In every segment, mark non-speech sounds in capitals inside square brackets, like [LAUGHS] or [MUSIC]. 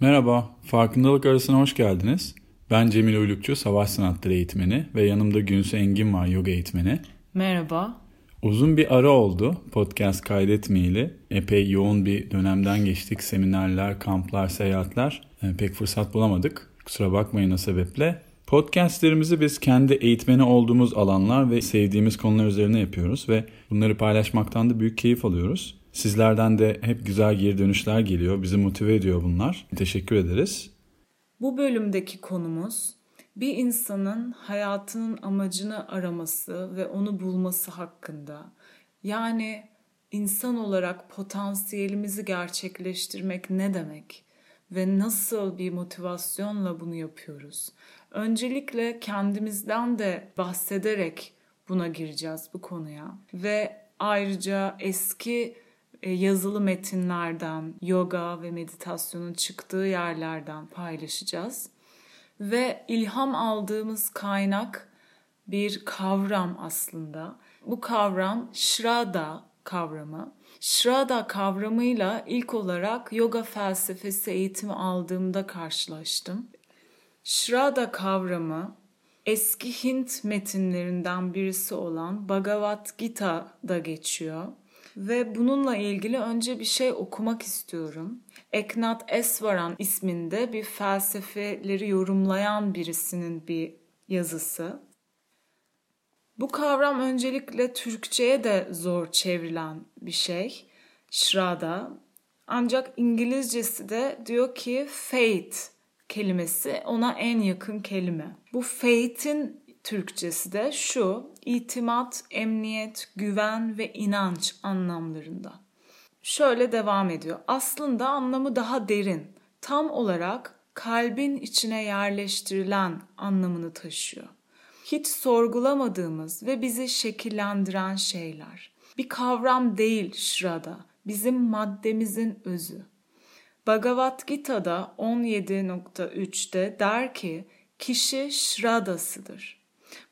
Merhaba, Farkındalık Arasına hoş geldiniz. Ben Cemil Uylukçu, savaş sanatları eğitmeni ve yanımda Günsu Engin var, yoga eğitmeni. Merhaba. Uzun bir ara oldu podcast kaydetmeyeli. Epey yoğun bir dönemden geçtik. Seminerler, kamplar, seyahatler. Yani e, pek fırsat bulamadık. Kusura bakmayın o sebeple. Podcastlerimizi biz kendi eğitmeni olduğumuz alanlar ve sevdiğimiz konular üzerine yapıyoruz ve bunları paylaşmaktan da büyük keyif alıyoruz. Sizlerden de hep güzel geri dönüşler geliyor. Bizi motive ediyor bunlar. Teşekkür ederiz. Bu bölümdeki konumuz bir insanın hayatının amacını araması ve onu bulması hakkında. Yani insan olarak potansiyelimizi gerçekleştirmek ne demek ve nasıl bir motivasyonla bunu yapıyoruz? Öncelikle kendimizden de bahsederek buna gireceğiz bu konuya ve ayrıca eski yazılı metinlerden, yoga ve meditasyonun çıktığı yerlerden paylaşacağız. Ve ilham aldığımız kaynak bir kavram aslında. Bu kavram Shraddha kavramı. Shraddha kavramıyla ilk olarak yoga felsefesi eğitimi aldığımda karşılaştım. Shraddha kavramı eski Hint metinlerinden birisi olan Bhagavad Gita'da geçiyor ve bununla ilgili önce bir şey okumak istiyorum. Eknat Esvaran isminde bir felsefeleri yorumlayan birisinin bir yazısı. Bu kavram öncelikle Türkçe'ye de zor çevrilen bir şey. Şrada. Ancak İngilizcesi de diyor ki fate kelimesi ona en yakın kelime. Bu fate'in Türkçesi de şu, itimat, emniyet, güven ve inanç anlamlarında. Şöyle devam ediyor. Aslında anlamı daha derin. Tam olarak kalbin içine yerleştirilen anlamını taşıyor. Hiç sorgulamadığımız ve bizi şekillendiren şeyler. Bir kavram değil şurada, bizim maddemizin özü. Bhagavad Gita'da 17.3'te der ki kişi şradasıdır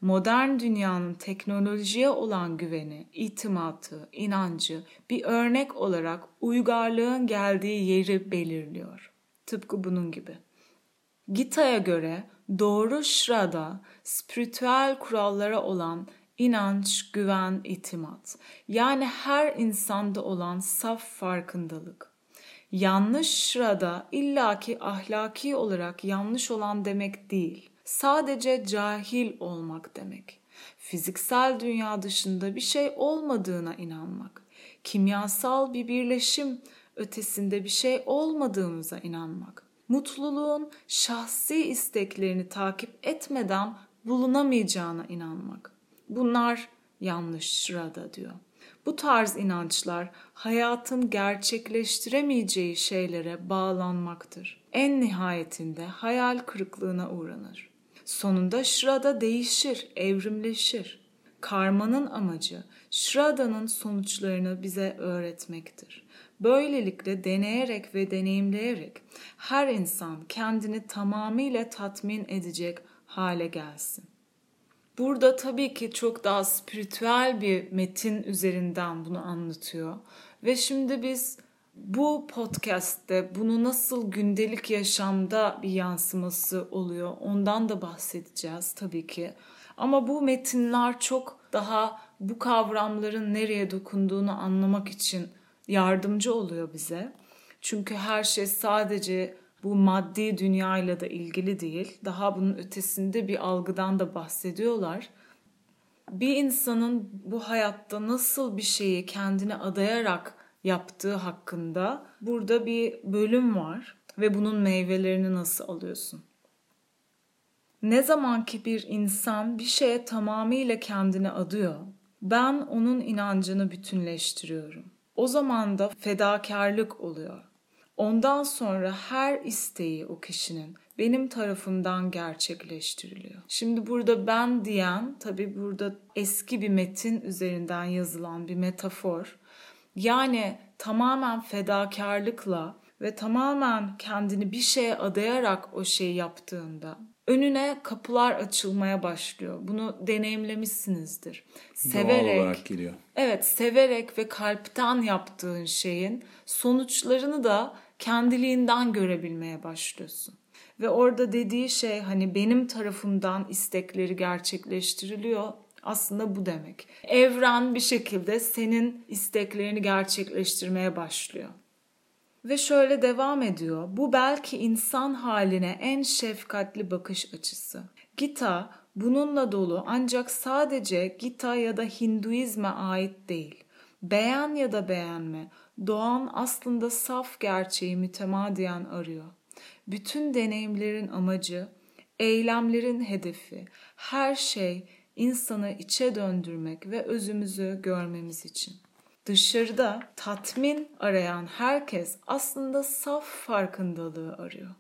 modern dünyanın teknolojiye olan güveni, itimatı, inancı bir örnek olarak uygarlığın geldiği yeri belirliyor. Tıpkı bunun gibi. Gita'ya göre doğru şrada spiritüel kurallara olan inanç, güven, itimat. Yani her insanda olan saf farkındalık. Yanlış şrada illaki ahlaki olarak yanlış olan demek değil sadece cahil olmak demek. Fiziksel dünya dışında bir şey olmadığına inanmak. Kimyasal bir birleşim ötesinde bir şey olmadığımıza inanmak. Mutluluğun şahsi isteklerini takip etmeden bulunamayacağına inanmak. Bunlar yanlış sırada diyor. Bu tarz inançlar hayatın gerçekleştiremeyeceği şeylere bağlanmaktır. En nihayetinde hayal kırıklığına uğranır. Sonunda Shraddha değişir, evrimleşir. Karmanın amacı Shraddha'nın sonuçlarını bize öğretmektir. Böylelikle deneyerek ve deneyimleyerek her insan kendini tamamıyla tatmin edecek hale gelsin. Burada tabii ki çok daha spiritüel bir metin üzerinden bunu anlatıyor. Ve şimdi biz bu podcast'te bunu nasıl gündelik yaşamda bir yansıması oluyor ondan da bahsedeceğiz tabii ki. Ama bu metinler çok daha bu kavramların nereye dokunduğunu anlamak için yardımcı oluyor bize. Çünkü her şey sadece bu maddi dünyayla da ilgili değil. Daha bunun ötesinde bir algıdan da bahsediyorlar. Bir insanın bu hayatta nasıl bir şeyi kendine adayarak yaptığı hakkında burada bir bölüm var ve bunun meyvelerini nasıl alıyorsun? Ne zaman ki bir insan bir şeye tamamıyla kendini adıyor, ben onun inancını bütünleştiriyorum. O zaman da fedakarlık oluyor. Ondan sonra her isteği o kişinin benim tarafımdan gerçekleştiriliyor. Şimdi burada ben diyen tabi burada eski bir metin üzerinden yazılan bir metafor. Yani tamamen fedakarlıkla ve tamamen kendini bir şeye adayarak o şeyi yaptığında önüne kapılar açılmaya başlıyor. Bunu deneyimlemişsinizdir. Severek, Doğal olarak geliyor. Evet, severek ve kalpten yaptığın şeyin sonuçlarını da kendiliğinden görebilmeye başlıyorsun. Ve orada dediği şey hani benim tarafımdan istekleri gerçekleştiriliyor aslında bu demek. Evren bir şekilde senin isteklerini gerçekleştirmeye başlıyor. Ve şöyle devam ediyor. Bu belki insan haline en şefkatli bakış açısı. Gita bununla dolu ancak sadece Gita ya da Hinduizme ait değil. Beğen ya da beğenme, doğan aslında saf gerçeği mütemadiyen arıyor. Bütün deneyimlerin amacı, eylemlerin hedefi, her şey insanı içe döndürmek ve özümüzü görmemiz için. Dışarıda tatmin arayan herkes aslında saf farkındalığı arıyor.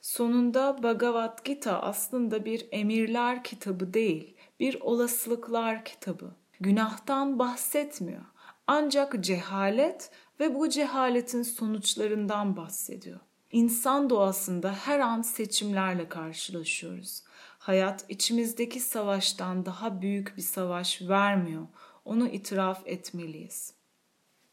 Sonunda Bhagavad Gita aslında bir emirler kitabı değil, bir olasılıklar kitabı. Günahtan bahsetmiyor. Ancak cehalet ve bu cehaletin sonuçlarından bahsediyor. İnsan doğasında her an seçimlerle karşılaşıyoruz. Hayat içimizdeki savaştan daha büyük bir savaş vermiyor. Onu itiraf etmeliyiz.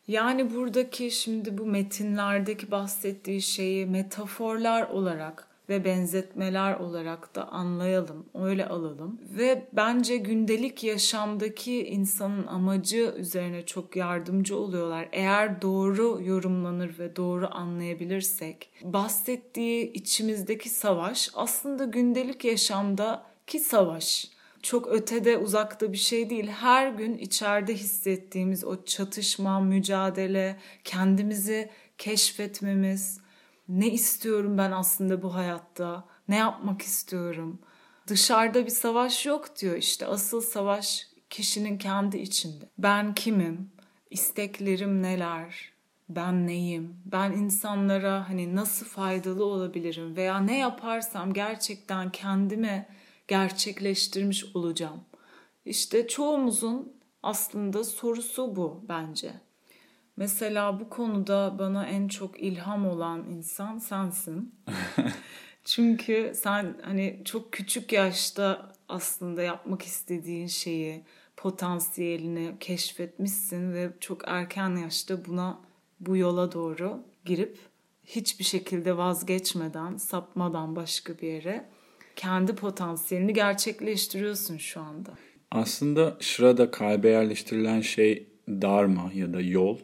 Yani buradaki şimdi bu metinlerdeki bahsettiği şeyi metaforlar olarak ve benzetmeler olarak da anlayalım, öyle alalım. Ve bence gündelik yaşamdaki insanın amacı üzerine çok yardımcı oluyorlar. Eğer doğru yorumlanır ve doğru anlayabilirsek, bahsettiği içimizdeki savaş aslında gündelik yaşamdaki savaş. Çok ötede, uzakta bir şey değil. Her gün içeride hissettiğimiz o çatışma, mücadele, kendimizi keşfetmemiz, ne istiyorum ben aslında bu hayatta? Ne yapmak istiyorum? Dışarıda bir savaş yok diyor işte. Asıl savaş kişinin kendi içinde. Ben kimim? İsteklerim neler? Ben neyim? Ben insanlara hani nasıl faydalı olabilirim veya ne yaparsam gerçekten kendime gerçekleştirmiş olacağım. İşte çoğumuzun aslında sorusu bu bence. Mesela bu konuda bana en çok ilham olan insan sensin. [LAUGHS] Çünkü sen hani çok küçük yaşta aslında yapmak istediğin şeyi, potansiyelini keşfetmişsin ve çok erken yaşta buna bu yola doğru girip hiçbir şekilde vazgeçmeden, sapmadan başka bir yere kendi potansiyelini gerçekleştiriyorsun şu anda. Aslında şurada kalbe yerleştirilen şey dharma ya da yol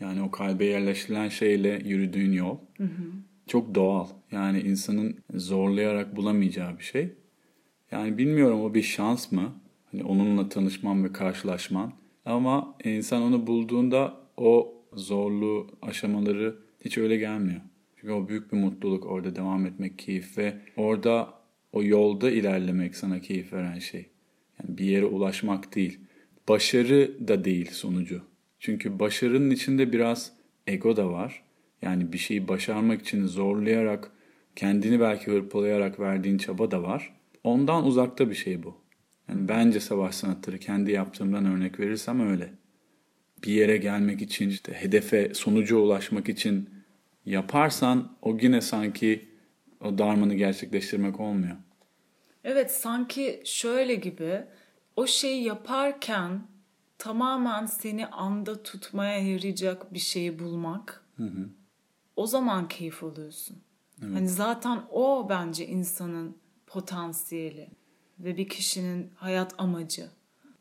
yani o kalbe yerleştirilen şeyle yürüdüğün yol hı hı. çok doğal. Yani insanın zorlayarak bulamayacağı bir şey. Yani bilmiyorum o bir şans mı? Hani onunla tanışman ve karşılaşman. Ama insan onu bulduğunda o zorlu aşamaları hiç öyle gelmiyor. Çünkü o büyük bir mutluluk orada devam etmek keyif ve orada o yolda ilerlemek sana keyif veren şey. Yani bir yere ulaşmak değil. Başarı da değil sonucu. Çünkü başarının içinde biraz ego da var. Yani bir şeyi başarmak için zorlayarak, kendini belki hırpalayarak verdiğin çaba da var. Ondan uzakta bir şey bu. Yani bence savaş sanatları kendi yaptığımdan örnek verirsem öyle. Bir yere gelmek için, işte hedefe, sonuca ulaşmak için yaparsan o yine sanki o darmanı gerçekleştirmek olmuyor. Evet sanki şöyle gibi o şeyi yaparken tamamen seni anda tutmaya yarayacak bir şeyi bulmak. Hı hı. O zaman keyif alıyorsun. Evet. Hani zaten o bence insanın potansiyeli ve bir kişinin hayat amacı.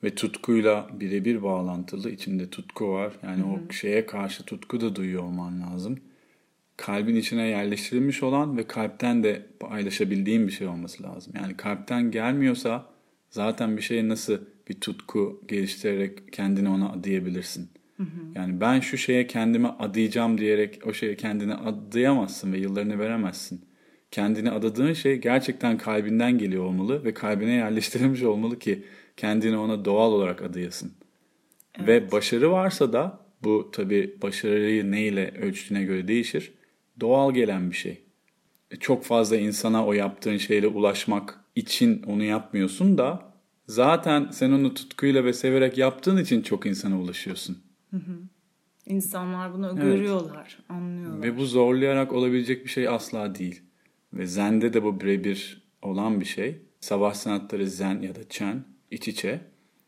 Ve tutkuyla birebir bağlantılı içinde tutku var. Yani Hı-hı. o şeye karşı tutku da duyuyor olman lazım. Kalbin içine yerleştirilmiş olan ve kalpten de paylaşabildiğin bir şey olması lazım. Yani kalpten gelmiyorsa zaten bir şeye nasıl bir tutku geliştirerek kendini ona adayabilirsin. Hı hı. Yani ben şu şeye kendime adayacağım diyerek o şeye kendini adayamazsın ve yıllarını veremezsin. Kendini adadığın şey gerçekten kalbinden geliyor olmalı ve kalbine yerleştirilmiş olmalı ki kendini ona doğal olarak adayasın. Evet. Ve başarı varsa da bu tabi başarıyı neyle ölçtüğüne göre değişir. Doğal gelen bir şey. Çok fazla insana o yaptığın şeyle ulaşmak için onu yapmıyorsun da zaten sen onu tutkuyla ve severek yaptığın için çok insana ulaşıyorsun. Hı hı. İnsanlar bunu evet. görüyorlar, anlıyorlar. Ve bu zorlayarak olabilecek bir şey asla değil. Ve Zen'de de bu birebir olan bir şey. Savaş sanatları Zen ya da Chen iç içe.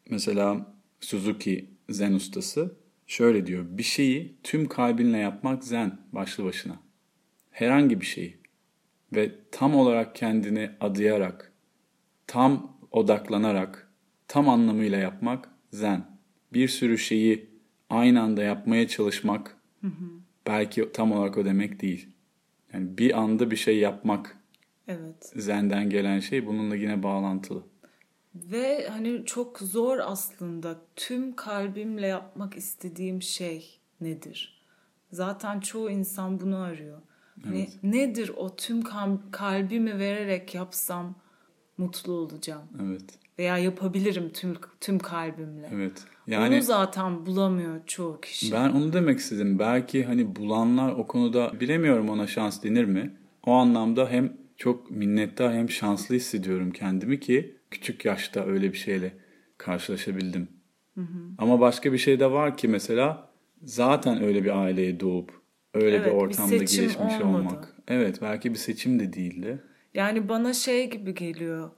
Mesela Suzuki Zen ustası şöyle diyor. Bir şeyi tüm kalbinle yapmak Zen başlı başına. herhangi bir şeyi ve tam olarak kendini adayarak, tam odaklanarak, tam anlamıyla yapmak zen. Bir sürü şeyi aynı anda yapmaya çalışmak hı hı. belki tam olarak o demek değil. Yani bir anda bir şey yapmak evet. zenden gelen şey bununla yine bağlantılı. Ve hani çok zor aslında tüm kalbimle yapmak istediğim şey nedir? Zaten çoğu insan bunu arıyor. Evet. Ne, nedir o tüm kalbimi vererek yapsam mutlu olacağım. Evet. Veya yapabilirim tüm tüm kalbimle. Evet. Yani onu zaten bulamıyor çoğu kişi. Ben onu demek istedim. Belki hani bulanlar o konuda bilemiyorum ona şans denir mi? O anlamda hem çok minnettar hem şanslı hissediyorum kendimi ki küçük yaşta öyle bir şeyle karşılaşabildim. Hı hı. Ama başka bir şey de var ki mesela zaten öyle bir aileye doğup öyle evet, bir ortamda bir gelişmiş olmadı. olmak. Evet belki bir seçim de değildi. Yani bana şey gibi geliyor.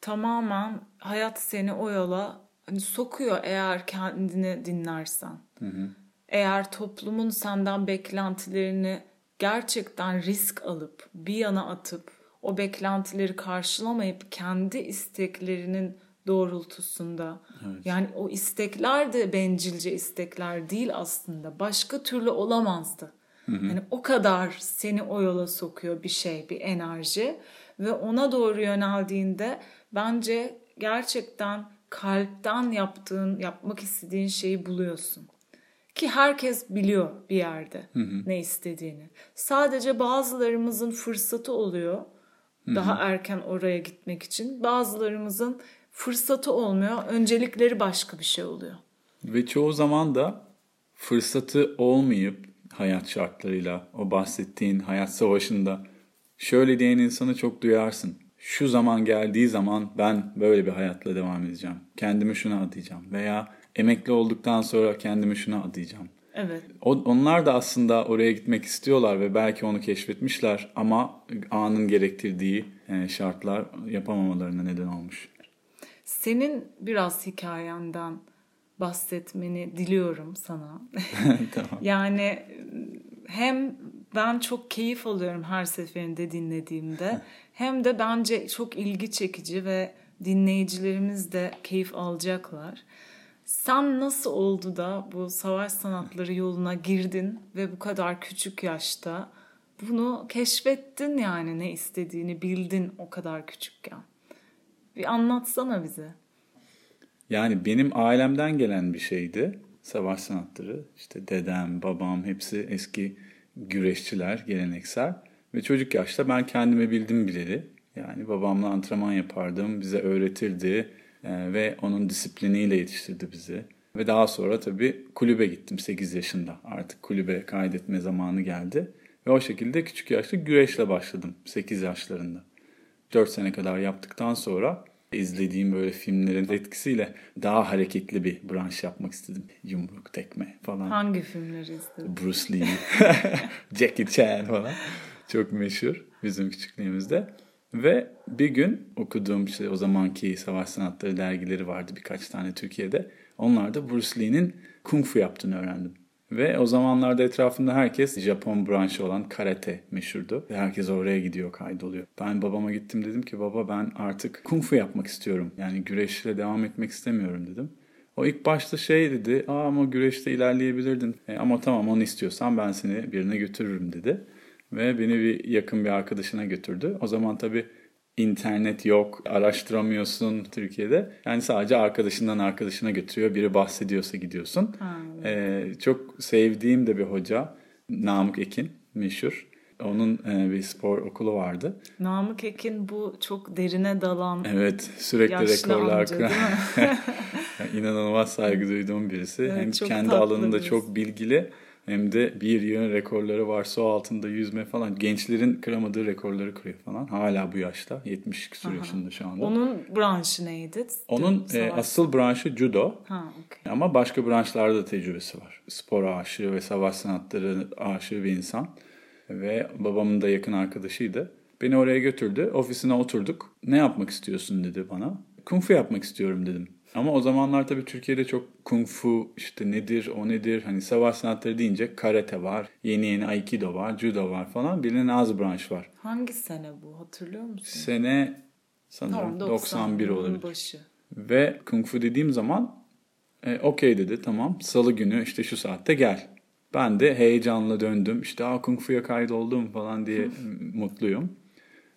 Tamamen hayat seni o yola hani sokuyor eğer kendini dinlersen. Hı hı. Eğer toplumun senden beklentilerini gerçekten risk alıp bir yana atıp o beklentileri karşılamayıp kendi isteklerinin doğrultusunda evet. yani o istekler de bencilce istekler değil aslında başka türlü olamazdı. Hı hı. Yani o kadar seni o yola sokuyor bir şey, bir enerji ve ona doğru yöneldiğinde bence gerçekten kalpten yaptığın, yapmak istediğin şeyi buluyorsun. Ki herkes biliyor bir yerde hı hı. ne istediğini. Sadece bazılarımızın fırsatı oluyor daha hı hı. erken oraya gitmek için. Bazılarımızın fırsatı olmuyor. Öncelikleri başka bir şey oluyor. Ve çoğu zaman da fırsatı olmayıp hayat şartlarıyla o bahsettiğin hayat savaşında şöyle diyen insanı çok duyarsın. Şu zaman geldiği zaman ben böyle bir hayatla devam edeceğim. Kendimi şuna adayacağım veya emekli olduktan sonra kendimi şuna adayacağım. Evet. Onlar da aslında oraya gitmek istiyorlar ve belki onu keşfetmişler ama anın gerektirdiği e, şartlar yapamamalarına neden olmuş. Senin biraz hikayenden bahsetmeni diliyorum sana. [LAUGHS] tamam. yani hem ben çok keyif alıyorum her seferinde dinlediğimde hem de bence çok ilgi çekici ve dinleyicilerimiz de keyif alacaklar. Sen nasıl oldu da bu savaş sanatları yoluna girdin ve bu kadar küçük yaşta bunu keşfettin yani ne istediğini bildin o kadar küçükken. Bir anlatsana bize. Yani benim ailemden gelen bir şeydi savaş sanatları. İşte dedem, babam hepsi eski güreşçiler, geleneksel. Ve çocuk yaşta ben kendime bildim bileli. Yani babamla antrenman yapardım, bize öğretirdi e, ve onun disipliniyle yetiştirdi bizi. Ve daha sonra tabii kulübe gittim 8 yaşında. Artık kulübe kaydetme zamanı geldi. Ve o şekilde küçük yaşta güreşle başladım 8 yaşlarında. 4 sene kadar yaptıktan sonra izlediğim böyle filmlerin etkisiyle daha hareketli bir branş yapmak istedim. Yumruk, tekme falan. Hangi filmleri izledin? Bruce Lee, [LAUGHS] Jackie Chan falan. Çok meşhur bizim küçüklüğümüzde. Ve bir gün okuduğum işte o zamanki savaş sanatları dergileri vardı birkaç tane Türkiye'de. Onlarda Bruce Lee'nin kung fu yaptığını öğrendim. Ve o zamanlarda etrafımda herkes Japon branşı olan karate meşhurdu. Herkes oraya gidiyor, kaydoluyor. Ben babama gittim dedim ki baba ben artık kung fu yapmak istiyorum. Yani güreşle devam etmek istemiyorum dedim. O ilk başta şey dedi, Aa, ama güreşte ilerleyebilirdin. E, ama tamam onu istiyorsan ben seni birine götürürüm dedi. Ve beni bir yakın bir arkadaşına götürdü. O zaman tabii internet yok, araştıramıyorsun Türkiye'de. Yani sadece arkadaşından arkadaşına götürüyor. Biri bahsediyorsa gidiyorsun. Ee, çok sevdiğim de bir hoca Namık Ekin meşhur. Onun e, bir spor okulu vardı. Namık Ekin bu çok derine dalan Evet sürekli rekorlar kıran. yani [LAUGHS] inanılmaz saygı duyduğum birisi. Evet, Hem kendi alanında birisi. çok bilgili hem de bir yığın rekorları var. Su altında yüzme falan. Gençlerin kıramadığı rekorları kırıyor falan. Hala bu yaşta. 70 küsur yaşında şu anda. Onun branşı neydi? Onun e, asıl branşı judo. Ha, okay. Ama başka branşlarda da tecrübesi var. Spor aşığı ve savaş sanatları aşığı bir insan. Ve babamın da yakın arkadaşıydı. Beni oraya götürdü. Ofisine oturduk. Ne yapmak istiyorsun dedi bana. Kung fu yapmak istiyorum dedim. Ama o zamanlar tabii Türkiye'de çok kung fu işte nedir o nedir hani savaş sanatları deyince karate var, yeni yeni aikido var, judo var falan bilinen az branş var. Hangi sene bu hatırlıyor musun? Sene sanırım Tamam, 91 olabilir. başı. Ve kung fu dediğim zaman e, okey dedi tamam salı günü işte şu saatte gel. Ben de heyecanla döndüm işte Aa, kung fu'ya kaydoldum falan diye [LAUGHS] mutluyum.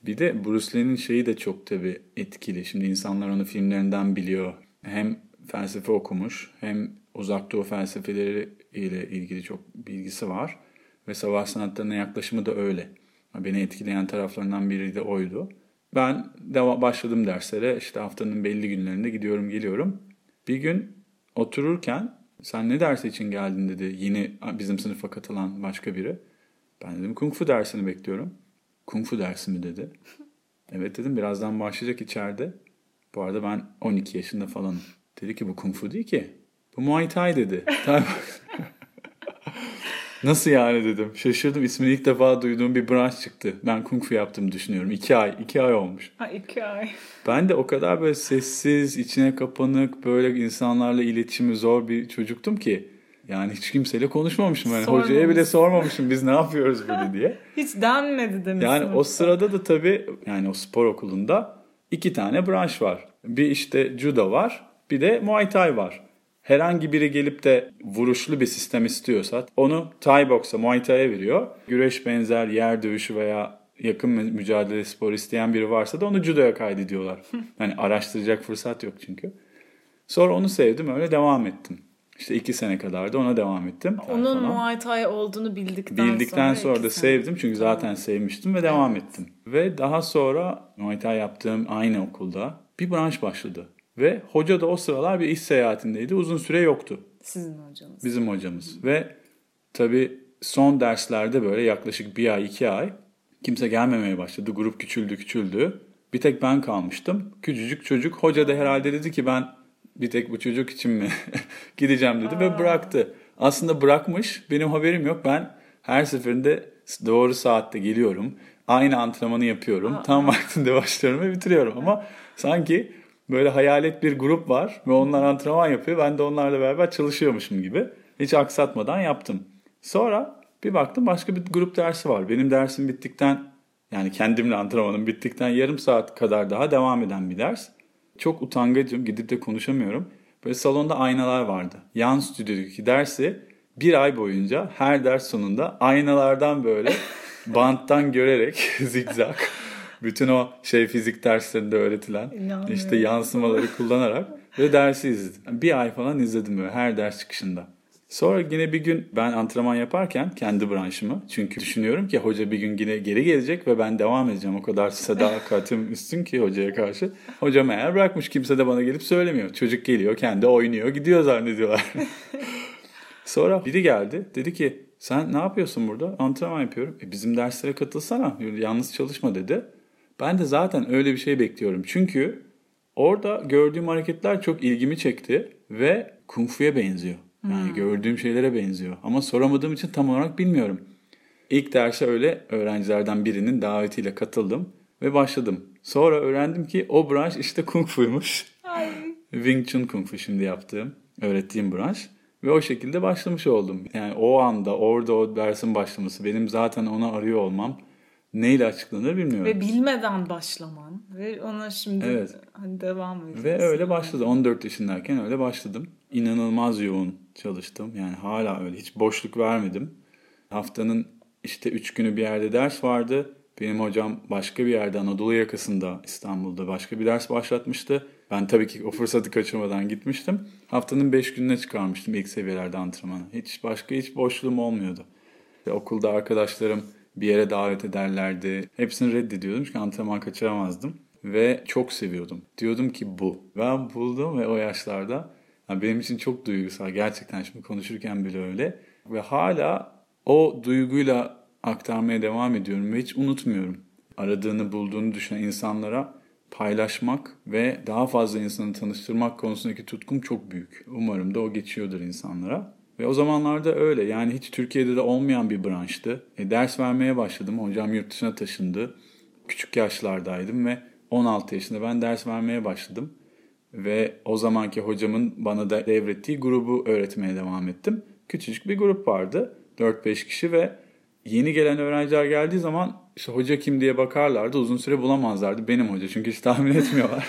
Bir de Bruce Lee'nin şeyi de çok tabii etkili. Şimdi insanlar onu filmlerinden biliyor. Hem felsefe okumuş hem uzak doğu felsefeleri ile ilgili çok bilgisi var. Ve savaş sanatlarına yaklaşımı da öyle. Beni etkileyen taraflarından biri de oydu. Ben deva başladım derslere. İşte haftanın belli günlerinde gidiyorum geliyorum. Bir gün otururken sen ne dersi için geldin dedi yeni bizim sınıfa katılan başka biri. Ben dedim kung fu dersini bekliyorum. Kung fu dersi mi dedi. [LAUGHS] Evet dedim birazdan başlayacak içeride. Bu arada ben 12 yaşında falanım. Dedi ki bu kung fu değil ki. Bu Muay Thai dedi. [LAUGHS] Nasıl yani dedim. Şaşırdım. İsmini ilk defa duyduğum bir branş çıktı. Ben kung fu yaptım düşünüyorum. İki ay. iki ay olmuş. Ha iki ay. Ben de o kadar böyle sessiz, içine kapanık, böyle insanlarla iletişimi zor bir çocuktum ki. Yani hiç kimseyle konuşmamışım. Yani hocaya bile sormamışım biz ne yapıyoruz böyle [LAUGHS] diye. Hiç denmedi demişsin. Yani o sırada da tabii yani o spor okulunda iki tane branş var. Bir işte judo var, bir de muay thai var. Herhangi biri gelip de vuruşlu bir sistem istiyorsa onu Thai box'a, Muay Thai'ye veriyor. Güreş benzer yer dövüşü veya yakın mücadele spor isteyen biri varsa da onu judoya kaydediyorlar. [LAUGHS] hani araştıracak fırsat yok çünkü. Sonra onu sevdim öyle devam ettim. İşte iki sene kadar da ona devam ettim. Onun falan. Muay Thai olduğunu bildikten, bildikten sonra, sonra da sevdim çünkü zaten sevmiştim ve devam evet. ettim. Ve daha sonra Muay Thai yaptığım aynı okulda bir branş başladı. Ve hoca da o sıralar bir iş seyahatindeydi. Uzun süre yoktu. Sizin hocanız. Bizim hocamız. Ve tabii son derslerde böyle yaklaşık bir ay, iki ay kimse gelmemeye başladı. Grup küçüldü, küçüldü. Bir tek ben kalmıştım. Küçücük çocuk. Hoca da herhalde dedi ki ben bir tek bu çocuk için mi [LAUGHS] gideceğim dedi Aa. ve bıraktı. Aslında bırakmış. Benim haberim yok. Ben her seferinde doğru saatte geliyorum. Aynı antrenmanı yapıyorum. Aa. Tam vaktinde [LAUGHS] başlıyorum ve bitiriyorum. Ama sanki böyle hayalet bir grup var ve onlar antrenman yapıyor. Ben de onlarla beraber çalışıyormuşum gibi. Hiç aksatmadan yaptım. Sonra bir baktım başka bir grup dersi var. Benim dersim bittikten yani kendimle antrenmanım bittikten yarım saat kadar daha devam eden bir ders. Çok utangacım gidip de konuşamıyorum. Böyle salonda aynalar vardı. Yan stüdyodaki dersi bir ay boyunca her ders sonunda aynalardan böyle [LAUGHS] banttan görerek [LAUGHS] zigzag bütün o şey fizik derslerinde öğretilen işte yansımaları kullanarak ve dersi izledim. Bir ay falan izledim böyle her ders çıkışında. Sonra yine bir gün ben antrenman yaparken kendi branşımı çünkü düşünüyorum ki hoca bir gün yine geri gelecek ve ben devam edeceğim. O kadar sadakatim [LAUGHS] üstün ki hocaya karşı. Hocam eğer bırakmış kimse de bana gelip söylemiyor. Çocuk geliyor kendi oynuyor gidiyor zannediyorlar. [LAUGHS] Sonra biri geldi dedi ki sen ne yapıyorsun burada? Antrenman yapıyorum. E bizim derslere katılsana yalnız çalışma dedi. Ben de zaten öyle bir şey bekliyorum. Çünkü orada gördüğüm hareketler çok ilgimi çekti ve kung fu'ya benziyor. Yani hmm. gördüğüm şeylere benziyor. Ama soramadığım için tam olarak bilmiyorum. İlk derse öyle öğrencilerden birinin davetiyle katıldım ve başladım. Sonra öğrendim ki o branş işte kung fu'ymuş. [LAUGHS] Wing Chun Kung Fu şimdi yaptığım, öğrettiğim branş. Ve o şekilde başlamış oldum. Yani o anda orada o dersin başlaması, benim zaten ona arıyor olmam neyle açıklanır bilmiyorum. Ve bilmeden başlaman ve ona şimdi evet. hani devam ediyorsun. Ve öyle başladı. 14 yaşındayken öyle başladım. İnanılmaz yoğun çalıştım. Yani hala öyle. Hiç boşluk vermedim. Haftanın işte 3 günü bir yerde ders vardı. Benim hocam başka bir yerde Anadolu yakasında İstanbul'da başka bir ders başlatmıştı. Ben tabii ki o fırsatı kaçırmadan gitmiştim. Haftanın 5 gününe çıkarmıştım ilk seviyelerde antrenmanı. Hiç başka hiç boşluğum olmuyordu. Ve okulda arkadaşlarım bir yere davet ederlerdi. Hepsini reddediyordum çünkü antrenman kaçıramazdım. Ve çok seviyordum. Diyordum ki bu. Ben buldum ve o yaşlarda benim için çok duygusal. Gerçekten şimdi konuşurken bile öyle. Ve hala o duyguyla aktarmaya devam ediyorum ve hiç unutmuyorum. Aradığını bulduğunu düşünen insanlara paylaşmak ve daha fazla insanı tanıştırmak konusundaki tutkum çok büyük. Umarım da o geçiyordur insanlara. Ve o zamanlarda öyle yani hiç Türkiye'de de olmayan bir branştı. E, ders vermeye başladım. Hocam yurt dışına taşındı. Küçük yaşlardaydım ve 16 yaşında ben ders vermeye başladım. Ve o zamanki hocamın bana da devrettiği grubu öğretmeye devam ettim. Küçücük bir grup vardı. 4-5 kişi ve yeni gelen öğrenciler geldiği zaman işte hoca kim diye bakarlardı. Uzun süre bulamazlardı. Benim hoca çünkü hiç tahmin etmiyorlar.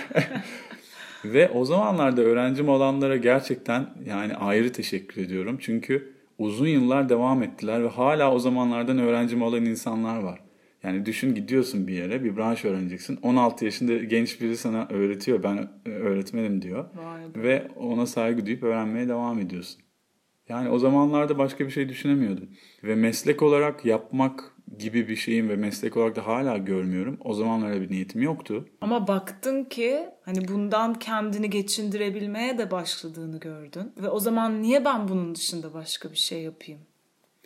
[LAUGHS] ve o zamanlarda öğrencim olanlara gerçekten yani ayrı teşekkür ediyorum. Çünkü uzun yıllar devam ettiler ve hala o zamanlardan öğrencim olan insanlar var. Yani düşün gidiyorsun bir yere bir branş öğreneceksin. 16 yaşında genç biri sana öğretiyor. Ben öğretmenim diyor. Vay ve ona saygı duyup öğrenmeye devam ediyorsun. Yani o zamanlarda başka bir şey düşünemiyordum. Ve meslek olarak yapmak gibi bir şeyim ve meslek olarak da hala görmüyorum. O zamanlarda bir niyetim yoktu. Ama baktın ki hani bundan kendini geçindirebilmeye de başladığını gördün. Ve o zaman niye ben bunun dışında başka bir şey yapayım?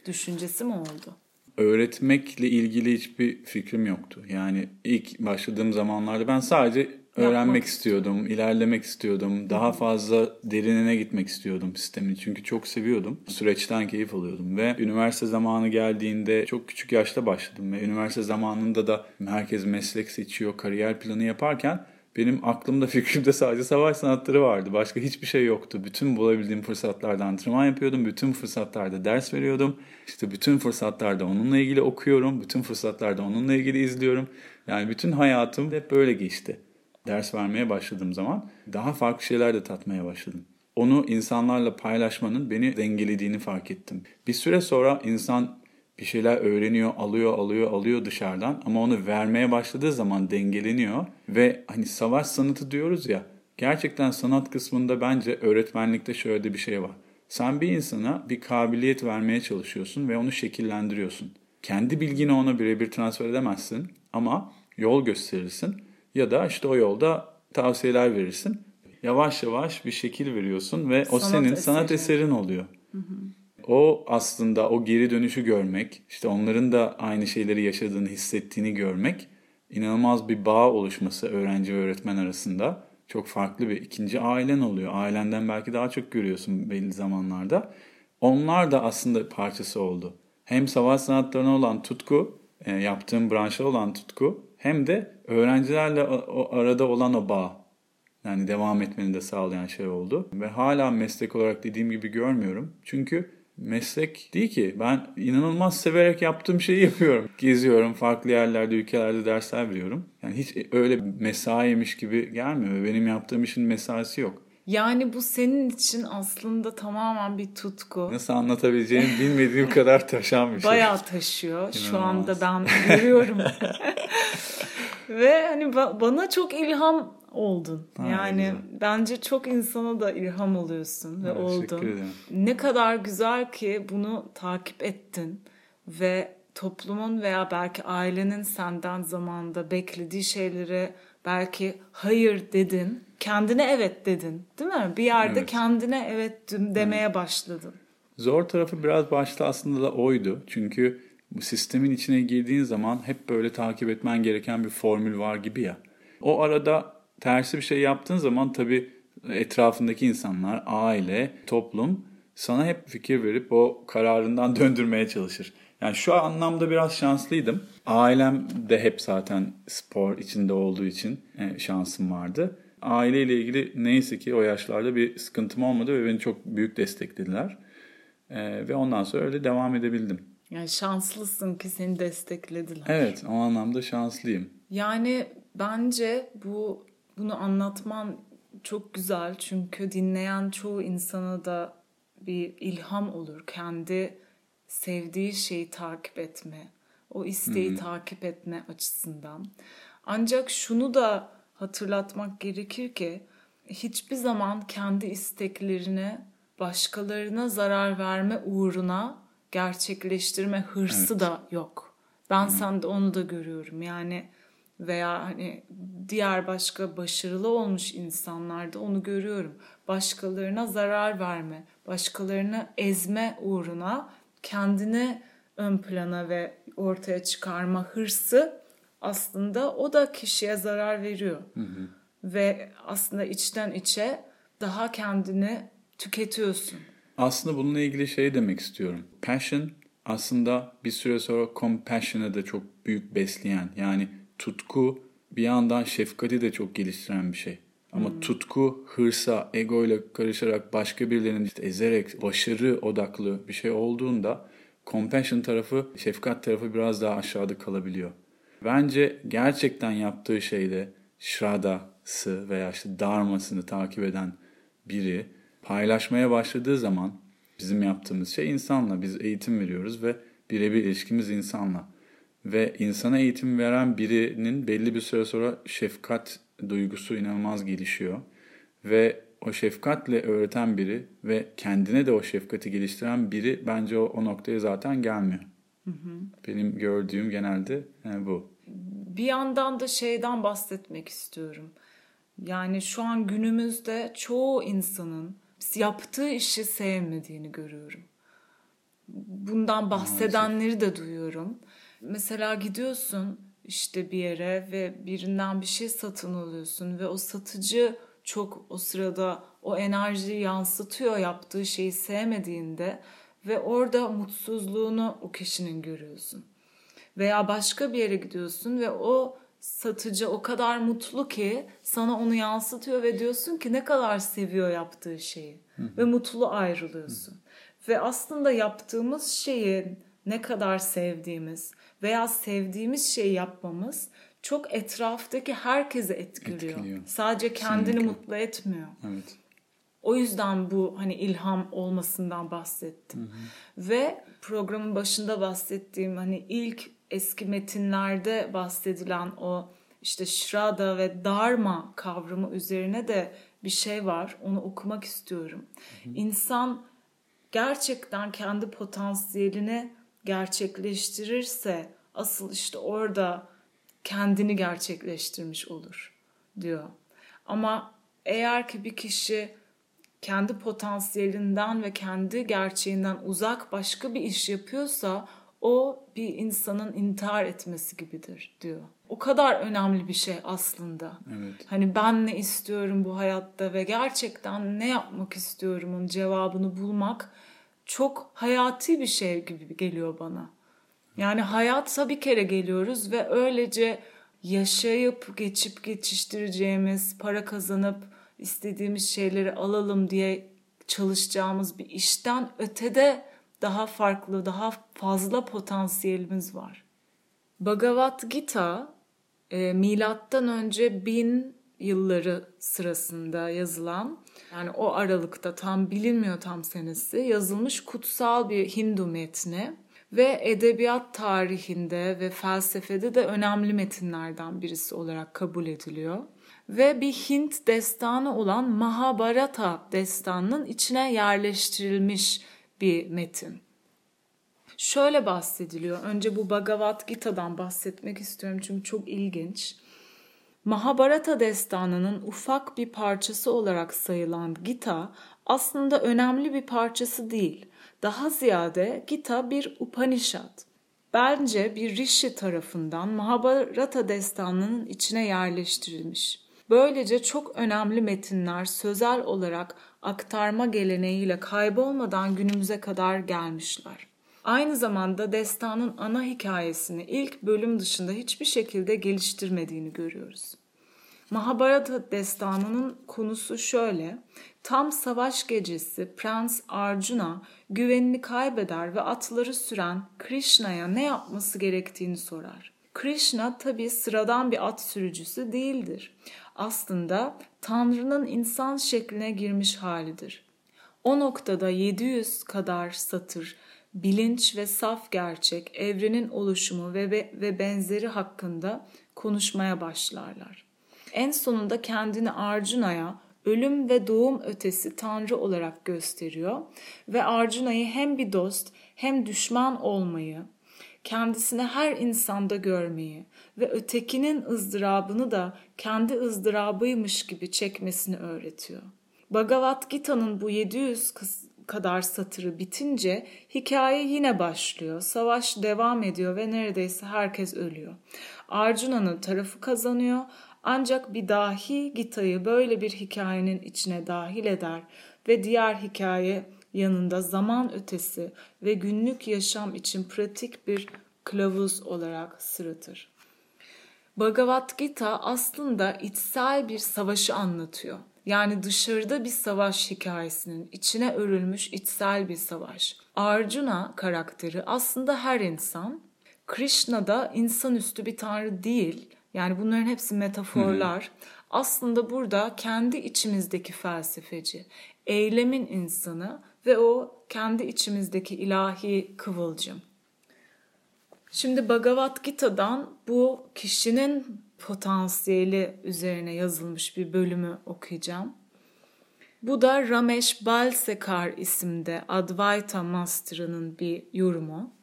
Düşüncesi mi oldu? Öğretmekle ilgili hiçbir fikrim yoktu. Yani ilk başladığım zamanlarda ben sadece öğrenmek istiyordum, ilerlemek istiyordum. Daha fazla derinine gitmek istiyordum sistemin. Çünkü çok seviyordum. Süreçten keyif alıyordum ve üniversite zamanı geldiğinde çok küçük yaşta başladım ve üniversite zamanında da herkes meslek seçiyor, kariyer planı yaparken benim aklımda [LAUGHS] fikrimde sadece savaş sanatları vardı. Başka hiçbir şey yoktu. Bütün bulabildiğim fırsatlarda antrenman yapıyordum. Bütün fırsatlarda ders veriyordum. İşte bütün fırsatlarda onunla ilgili okuyorum. Bütün fırsatlarda onunla ilgili izliyorum. Yani bütün hayatım hep böyle geçti ders vermeye başladığım zaman daha farklı şeyler de tatmaya başladım. Onu insanlarla paylaşmanın beni dengelediğini fark ettim. Bir süre sonra insan bir şeyler öğreniyor, alıyor, alıyor, alıyor dışarıdan ama onu vermeye başladığı zaman dengeleniyor ve hani savaş sanatı diyoruz ya gerçekten sanat kısmında bence öğretmenlikte şöyle de bir şey var. Sen bir insana bir kabiliyet vermeye çalışıyorsun ve onu şekillendiriyorsun. Kendi bilgini ona birebir transfer edemezsin ama yol gösterirsin ya da işte o yolda tavsiyeler verirsin. Yavaş yavaş bir şekil veriyorsun ve sanat o senin eseri. sanat eserin oluyor. Hı hı. O aslında o geri dönüşü görmek, işte onların da aynı şeyleri yaşadığını, hissettiğini görmek inanılmaz bir bağ oluşması öğrenci ve öğretmen arasında. Çok farklı bir ikinci ailen oluyor. Ailenden belki daha çok görüyorsun belli zamanlarda. Onlar da aslında parçası oldu. Hem savaş sanatlarına olan tutku, e, yaptığım branşa olan tutku hem de öğrencilerle o arada olan o bağ yani devam etmeni de sağlayan şey oldu. Ve hala meslek olarak dediğim gibi görmüyorum. Çünkü meslek değil ki. Ben inanılmaz severek yaptığım şeyi yapıyorum. Geziyorum, farklı yerlerde, ülkelerde dersler veriyorum. Yani hiç öyle mesaiymiş gibi gelmiyor benim yaptığım işin mesaisi yok. Yani bu senin için aslında tamamen bir tutku. Nasıl anlatabileceğimi bilmediğim kadar taşan bir şey. Bayağı taşıyor. İnanılmaz. Şu anda ben görüyorum. [LAUGHS] Ve hani bana çok ilham oldun. Ha, yani güzel. bence çok insana da ilham oluyorsun ve evet, oldun. Ne kadar güzel ki bunu takip ettin ve toplumun veya belki ailenin senden zamanında beklediği şeylere belki hayır dedin. Kendine evet dedin. Değil mi? Bir yerde evet. kendine evet demeye başladın. Zor tarafı biraz başta aslında da oydu. Çünkü bu sistemin içine girdiğin zaman hep böyle takip etmen gereken bir formül var gibi ya. O arada tersi bir şey yaptığın zaman tabii etrafındaki insanlar, aile, toplum sana hep fikir verip o kararından [LAUGHS] döndürmeye çalışır. Yani şu anlamda biraz şanslıydım. Ailem de hep zaten spor içinde olduğu için e, şansım vardı. Aileyle ilgili neyse ki o yaşlarda bir sıkıntım olmadı ve beni çok büyük desteklediler. E, ve ondan sonra öyle devam edebildim. Yani şanslısın ki seni desteklediler. Evet, o anlamda şanslıyım. Yani bence bu bunu anlatman çok güzel çünkü dinleyen çoğu insana da bir ilham olur. Kendi sevdiği şeyi takip etme, o isteği Hı-hı. takip etme açısından. Ancak şunu da hatırlatmak gerekir ki hiçbir zaman kendi isteklerini başkalarına zarar verme uğruna gerçekleştirme hırsı evet. da yok. Ben Hı. sende onu da görüyorum. Yani veya hani diğer başka başarılı olmuş insanlarda onu görüyorum. Başkalarına zarar verme, başkalarını ezme uğruna kendini ön plana ve ortaya çıkarma hırsı aslında o da kişiye zarar veriyor. Hı hı. Ve aslında içten içe daha kendini tüketiyorsun. Aslında bununla ilgili şey demek istiyorum. Passion aslında bir süre sonra compassion'ı da çok büyük besleyen yani tutku bir yandan şefkati de çok geliştiren bir şey. Ama hmm. tutku, hırsa, egoyla karışarak başka birilerinin işte ezerek başarı odaklı bir şey olduğunda compassion tarafı, şefkat tarafı biraz daha aşağıda kalabiliyor. Bence gerçekten yaptığı şeyde şradası veya işte dharmasını takip eden biri paylaşmaya başladığı zaman bizim yaptığımız şey insanla. Biz eğitim veriyoruz ve birebir ilişkimiz insanla. Ve insana eğitim veren birinin belli bir süre sonra şefkat duygusu inanılmaz gelişiyor. Ve o şefkatle öğreten biri ve kendine de o şefkati geliştiren biri bence o, o noktaya zaten gelmiyor. Hı hı. Benim gördüğüm genelde yani bu. Bir yandan da şeyden bahsetmek istiyorum. Yani şu an günümüzde çoğu insanın yaptığı işi sevmediğini görüyorum. Bundan bahsedenleri de duyuyorum. Mesela gidiyorsun işte bir yere ve birinden bir şey satın alıyorsun ve o satıcı çok o sırada o enerjiyi yansıtıyor yaptığı şeyi sevmediğinde ve orada mutsuzluğunu o kişinin görüyorsun. Veya başka bir yere gidiyorsun ve o satıcı o kadar mutlu ki sana onu yansıtıyor ve diyorsun ki ne kadar seviyor yaptığı şeyi ve mutlu ayrılıyorsun. Ve aslında yaptığımız şeyi ne kadar sevdiğimiz veya sevdiğimiz şeyi yapmamız çok etraftaki herkese etkiliyor. etkiliyor. Sadece kendini Kesinlikle. mutlu etmiyor. Evet. O yüzden bu hani ilham olmasından bahsettim. Hı hı. Ve programın başında bahsettiğim hani ilk eski metinlerde bahsedilen o işte Shraddha ve Dharma kavramı üzerine de bir şey var. Onu okumak istiyorum. Hı hı. İnsan gerçekten kendi potansiyelini gerçekleştirirse asıl işte orada kendini gerçekleştirmiş olur diyor. Ama eğer ki bir kişi kendi potansiyelinden ve kendi gerçeğinden uzak başka bir iş yapıyorsa o bir insanın intihar etmesi gibidir diyor. O kadar önemli bir şey aslında. Evet. Hani ben ne istiyorum bu hayatta ve gerçekten ne yapmak istiyorum onun cevabını bulmak çok hayati bir şey gibi geliyor bana. Yani hayatsa bir kere geliyoruz ve öylece yaşayıp geçip geçiştireceğimiz, para kazanıp istediğimiz şeyleri alalım diye çalışacağımız bir işten ötede daha farklı, daha fazla potansiyelimiz var. Bhagavad Gita e, milattan önce bin yılları sırasında yazılan yani o aralıkta tam bilinmiyor tam senesi yazılmış kutsal bir Hindu metni ve edebiyat tarihinde ve felsefede de önemli metinlerden birisi olarak kabul ediliyor. Ve bir Hint destanı olan Mahabharata destanının içine yerleştirilmiş bir metin. Şöyle bahsediliyor. Önce bu Bhagavad Gita'dan bahsetmek istiyorum çünkü çok ilginç. Mahabharata destanının ufak bir parçası olarak sayılan Gita aslında önemli bir parçası değil. Daha ziyade Gita bir Upanishad. Bence bir Rishi tarafından Mahabharata destanının içine yerleştirilmiş. Böylece çok önemli metinler sözel olarak aktarma geleneğiyle kaybolmadan günümüze kadar gelmişler. Aynı zamanda destanın ana hikayesini ilk bölüm dışında hiçbir şekilde geliştirmediğini görüyoruz. Mahabharata destanının konusu şöyle. Tam savaş gecesi Prens Arjuna güvenini kaybeder ve atları süren Krishna'ya ne yapması gerektiğini sorar. Krishna tabi sıradan bir at sürücüsü değildir. Aslında Tanrı'nın insan şekline girmiş halidir. O noktada 700 kadar satır bilinç ve saf gerçek, evrenin oluşumu ve, ve benzeri hakkında konuşmaya başlarlar. En sonunda kendini Arjuna'ya ölüm ve doğum ötesi tanrı olarak gösteriyor ve Arjuna'yı hem bir dost hem düşman olmayı, kendisini her insanda görmeyi ve ötekinin ızdırabını da kendi ızdırabıymış gibi çekmesini öğretiyor. Bhagavad Gita'nın bu 700 kadar satırı bitince hikaye yine başlıyor. Savaş devam ediyor ve neredeyse herkes ölüyor. Arjuna'nın tarafı kazanıyor ancak bir dahi Gita'yı böyle bir hikayenin içine dahil eder ve diğer hikaye yanında zaman ötesi ve günlük yaşam için pratik bir kılavuz olarak sırıtır. Bhagavad Gita aslında içsel bir savaşı anlatıyor. Yani dışarıda bir savaş hikayesinin içine örülmüş içsel bir savaş. Arjuna karakteri aslında her insan. Krishna da insanüstü bir tanrı değil. Yani bunların hepsi metaforlar. Hı hı. Aslında burada kendi içimizdeki felsefeci, eylemin insanı ve o kendi içimizdeki ilahi kıvılcım. Şimdi Bhagavad Gita'dan bu kişinin potansiyeli üzerine yazılmış bir bölümü okuyacağım. Bu da Ramesh Balsekar isimde Advaita Master'ının bir yorumu.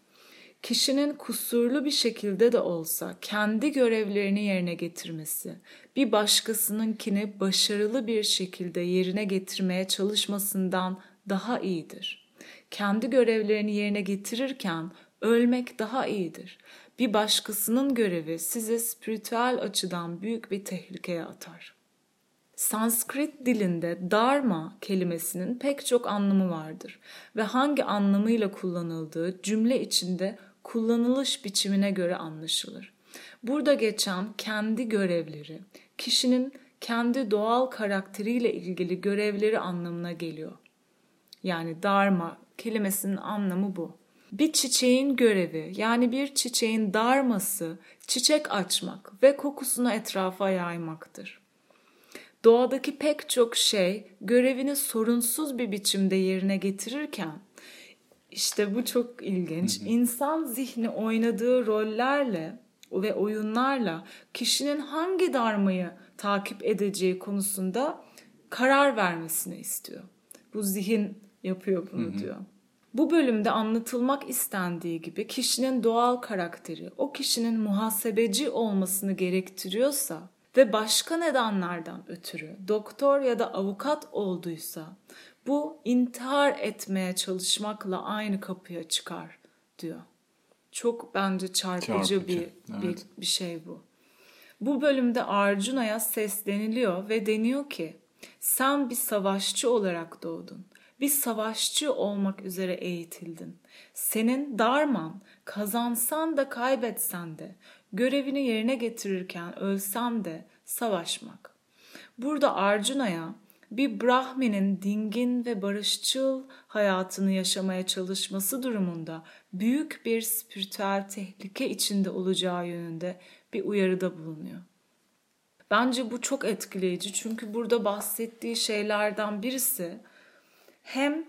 Kişinin kusurlu bir şekilde de olsa kendi görevlerini yerine getirmesi, bir başkasınınkini başarılı bir şekilde yerine getirmeye çalışmasından daha iyidir. Kendi görevlerini yerine getirirken ölmek daha iyidir. Bir başkasının görevi sizi spiritüel açıdan büyük bir tehlikeye atar. Sanskrit dilinde dharma kelimesinin pek çok anlamı vardır ve hangi anlamıyla kullanıldığı cümle içinde kullanılış biçimine göre anlaşılır. Burada geçen kendi görevleri, kişinin kendi doğal karakteriyle ilgili görevleri anlamına geliyor. Yani dharma kelimesinin anlamı bu. Bir çiçeğin görevi yani bir çiçeğin darması çiçek açmak ve kokusunu etrafa yaymaktır. Doğadaki pek çok şey görevini sorunsuz bir biçimde yerine getirirken işte bu çok ilginç. İnsan zihni oynadığı rollerle ve oyunlarla kişinin hangi darmayı takip edeceği konusunda karar vermesini istiyor. Bu zihin yapıyor bunu diyor. Bu bölümde anlatılmak istendiği gibi kişinin doğal karakteri o kişinin muhasebeci olmasını gerektiriyorsa ve başka nedenlerden ötürü doktor ya da avukat olduysa bu intihar etmeye çalışmakla aynı kapıya çıkar diyor. Çok bence çarpıcı, çarpıcı. bir, evet. bir bir şey bu. Bu bölümde Arjuna'ya sesleniliyor ve deniyor ki sen bir savaşçı olarak doğdun bir savaşçı olmak üzere eğitildin. Senin darman kazansan da kaybetsen de görevini yerine getirirken ölsem de savaşmak. Burada Arjuna'ya bir Brahmin'in dingin ve barışçıl hayatını yaşamaya çalışması durumunda büyük bir spiritüel tehlike içinde olacağı yönünde bir uyarıda bulunuyor. Bence bu çok etkileyici çünkü burada bahsettiği şeylerden birisi hem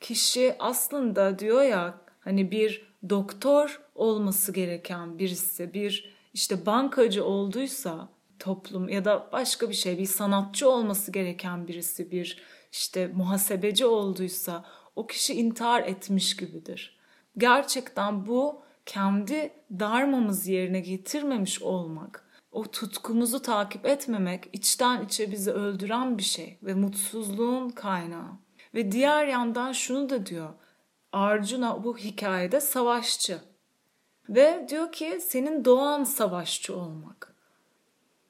kişi aslında diyor ya hani bir doktor olması gereken birisi, bir işte bankacı olduysa toplum ya da başka bir şey, bir sanatçı olması gereken birisi, bir işte muhasebeci olduysa o kişi intihar etmiş gibidir. Gerçekten bu kendi darmamız yerine getirmemiş olmak, o tutkumuzu takip etmemek içten içe bizi öldüren bir şey ve mutsuzluğun kaynağı. Ve diğer yandan şunu da diyor. Arjuna bu hikayede savaşçı. Ve diyor ki senin doğan savaşçı olmak.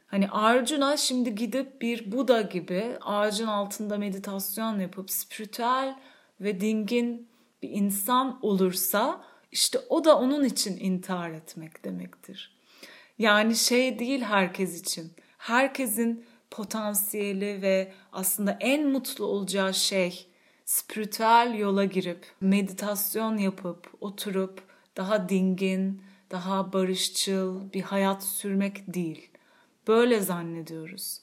Hani Arjuna şimdi gidip bir Buda gibi ağacın altında meditasyon yapıp spiritüel ve dingin bir insan olursa işte o da onun için intihar etmek demektir. Yani şey değil herkes için. Herkesin potansiyeli ve aslında en mutlu olacağı şey spiritüel yola girip meditasyon yapıp oturup daha dingin, daha barışçıl bir hayat sürmek değil. Böyle zannediyoruz.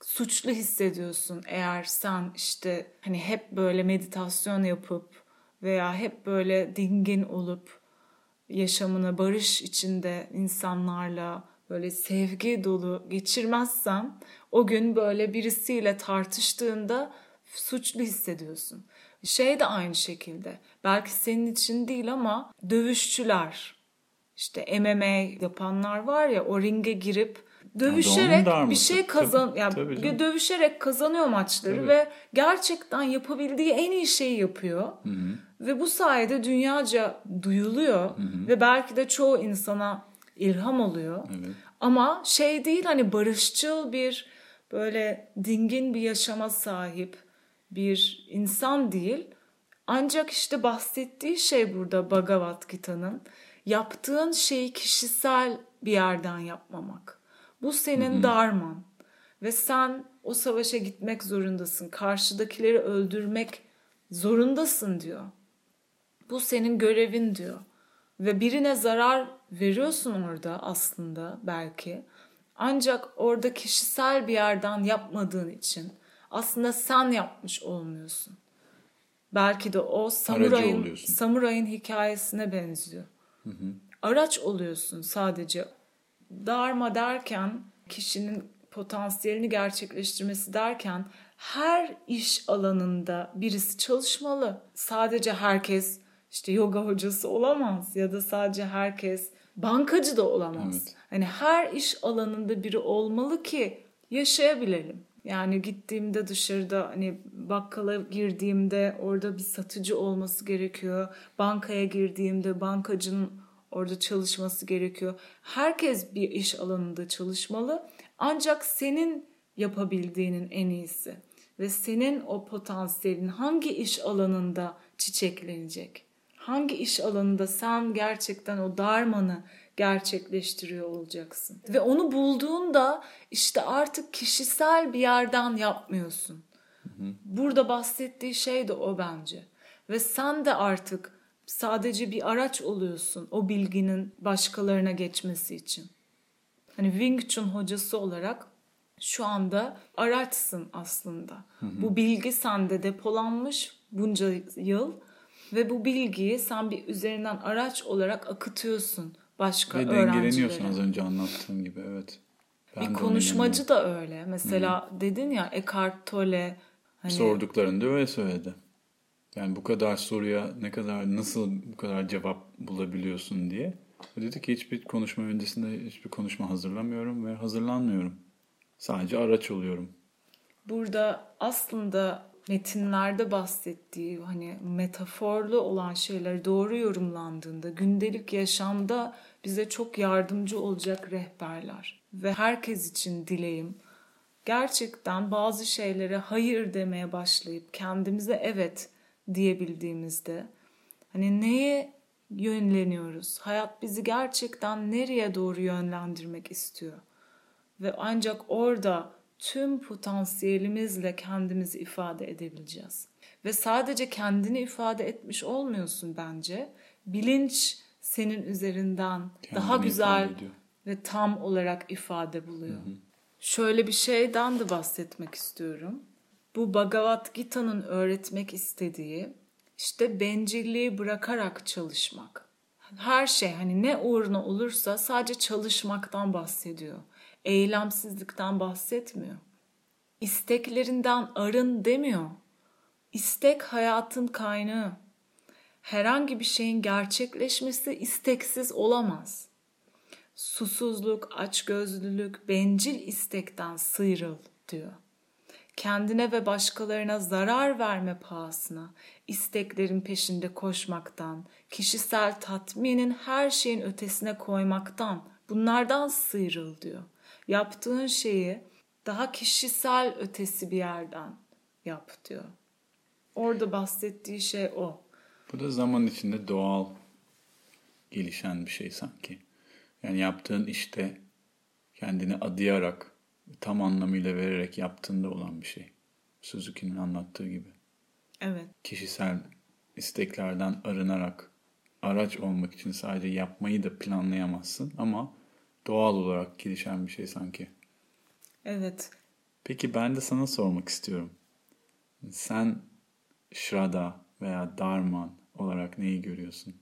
Suçlu hissediyorsun eğer sen işte hani hep böyle meditasyon yapıp veya hep böyle dingin olup yaşamını barış içinde insanlarla böyle sevgi dolu geçirmezsen o gün böyle birisiyle tartıştığında suçlu hissediyorsun. Şey de aynı şekilde. Belki senin için değil ama dövüşçüler işte MMA yapanlar var ya o ringe girip dövüşerek bir şey kazan tabii, yani tabii dövüşerek kazanıyor maçları tabii. ve gerçekten yapabildiği en iyi şeyi yapıyor. Hı hı. Ve bu sayede dünyaca duyuluyor hı hı. ve belki de çoğu insana ilham oluyor. Evet. Ama şey değil hani barışçıl bir böyle dingin bir yaşama sahip bir insan değil. Ancak işte bahsettiği şey burada Bhagavad Gita'nın yaptığın şeyi kişisel bir yerden yapmamak. Bu senin darman ve sen o savaşa gitmek zorundasın. Karşıdakileri öldürmek zorundasın diyor. Bu senin görevin diyor. Ve birine zarar veriyorsun orada aslında belki. Ancak orada kişisel bir yerden yapmadığın için aslında sen yapmış olmuyorsun. Belki de o samurayın, samurayın hikayesine benziyor. Hı hı. Araç oluyorsun sadece. Darma derken kişinin potansiyelini gerçekleştirmesi derken her iş alanında birisi çalışmalı. Sadece herkes işte yoga hocası olamaz ya da sadece herkes bankacı da olamaz. Evet. Hani her iş alanında biri olmalı ki yaşayabilelim. Yani gittiğimde dışarıda hani bakkala girdiğimde orada bir satıcı olması gerekiyor. Bankaya girdiğimde bankacının orada çalışması gerekiyor. Herkes bir iş alanında çalışmalı. Ancak senin yapabildiğinin en iyisi ve senin o potansiyelin hangi iş alanında çiçeklenecek? Hangi iş alanında sen gerçekten o darmanı gerçekleştiriyor olacaksın. Ve onu bulduğunda işte artık kişisel bir yerden yapmıyorsun. Burada bahsettiği şey de o bence. Ve sen de artık sadece bir araç oluyorsun o bilginin başkalarına geçmesi için. Hani Wing Chun hocası olarak şu anda araçsın aslında. Hı hı. Bu bilgi sende depolanmış bunca yıl ve bu bilgiyi sen bir üzerinden araç olarak akıtıyorsun başka Ve dengeleniyorsun az önce anlattığım gibi evet. Ben bir konuşmacı da öyle. Mesela Hı-hı. dedin ya Eckhart Tolle. Hani... Sorduklarında öyle söyledi. Yani bu kadar soruya ne kadar nasıl bu kadar cevap bulabiliyorsun diye. O dedi ki hiçbir konuşma öncesinde hiçbir konuşma hazırlamıyorum ve hazırlanmıyorum. Sadece araç oluyorum. Burada aslında metinlerde bahsettiği hani metaforlu olan şeyler doğru yorumlandığında gündelik yaşamda bize çok yardımcı olacak rehberler. Ve herkes için dileğim gerçekten bazı şeylere hayır demeye başlayıp kendimize evet diyebildiğimizde hani neye yönleniyoruz? Hayat bizi gerçekten nereye doğru yönlendirmek istiyor? Ve ancak orada tüm potansiyelimizle kendimizi ifade edebileceğiz. Ve sadece kendini ifade etmiş olmuyorsun bence. Bilinç senin üzerinden Kendini daha güzel ve tam olarak ifade buluyor. Hı hı. Şöyle bir şeyden de bahsetmek istiyorum. Bu Bhagavad Gita'nın öğretmek istediği işte bencilliği bırakarak çalışmak. Her şey hani ne uğruna olursa sadece çalışmaktan bahsediyor eylemsizlikten bahsetmiyor. İsteklerinden arın demiyor. İstek hayatın kaynağı. Herhangi bir şeyin gerçekleşmesi isteksiz olamaz. Susuzluk, açgözlülük, bencil istekten sıyrıl diyor. Kendine ve başkalarına zarar verme pahasına, isteklerin peşinde koşmaktan, kişisel tatminin her şeyin ötesine koymaktan, bunlardan sıyrıl diyor yaptığın şeyi daha kişisel ötesi bir yerden yap diyor. Orada bahsettiği şey o. Bu da zaman içinde doğal gelişen bir şey sanki. Yani yaptığın işte kendini adayarak, tam anlamıyla vererek yaptığında olan bir şey. Suzuki'nin anlattığı gibi. Evet. Kişisel isteklerden arınarak araç olmak için sadece yapmayı da planlayamazsın ama doğal olarak gelişen bir şey sanki. Evet. Peki ben de sana sormak istiyorum. Sen Shraddha veya Dharman olarak neyi görüyorsun?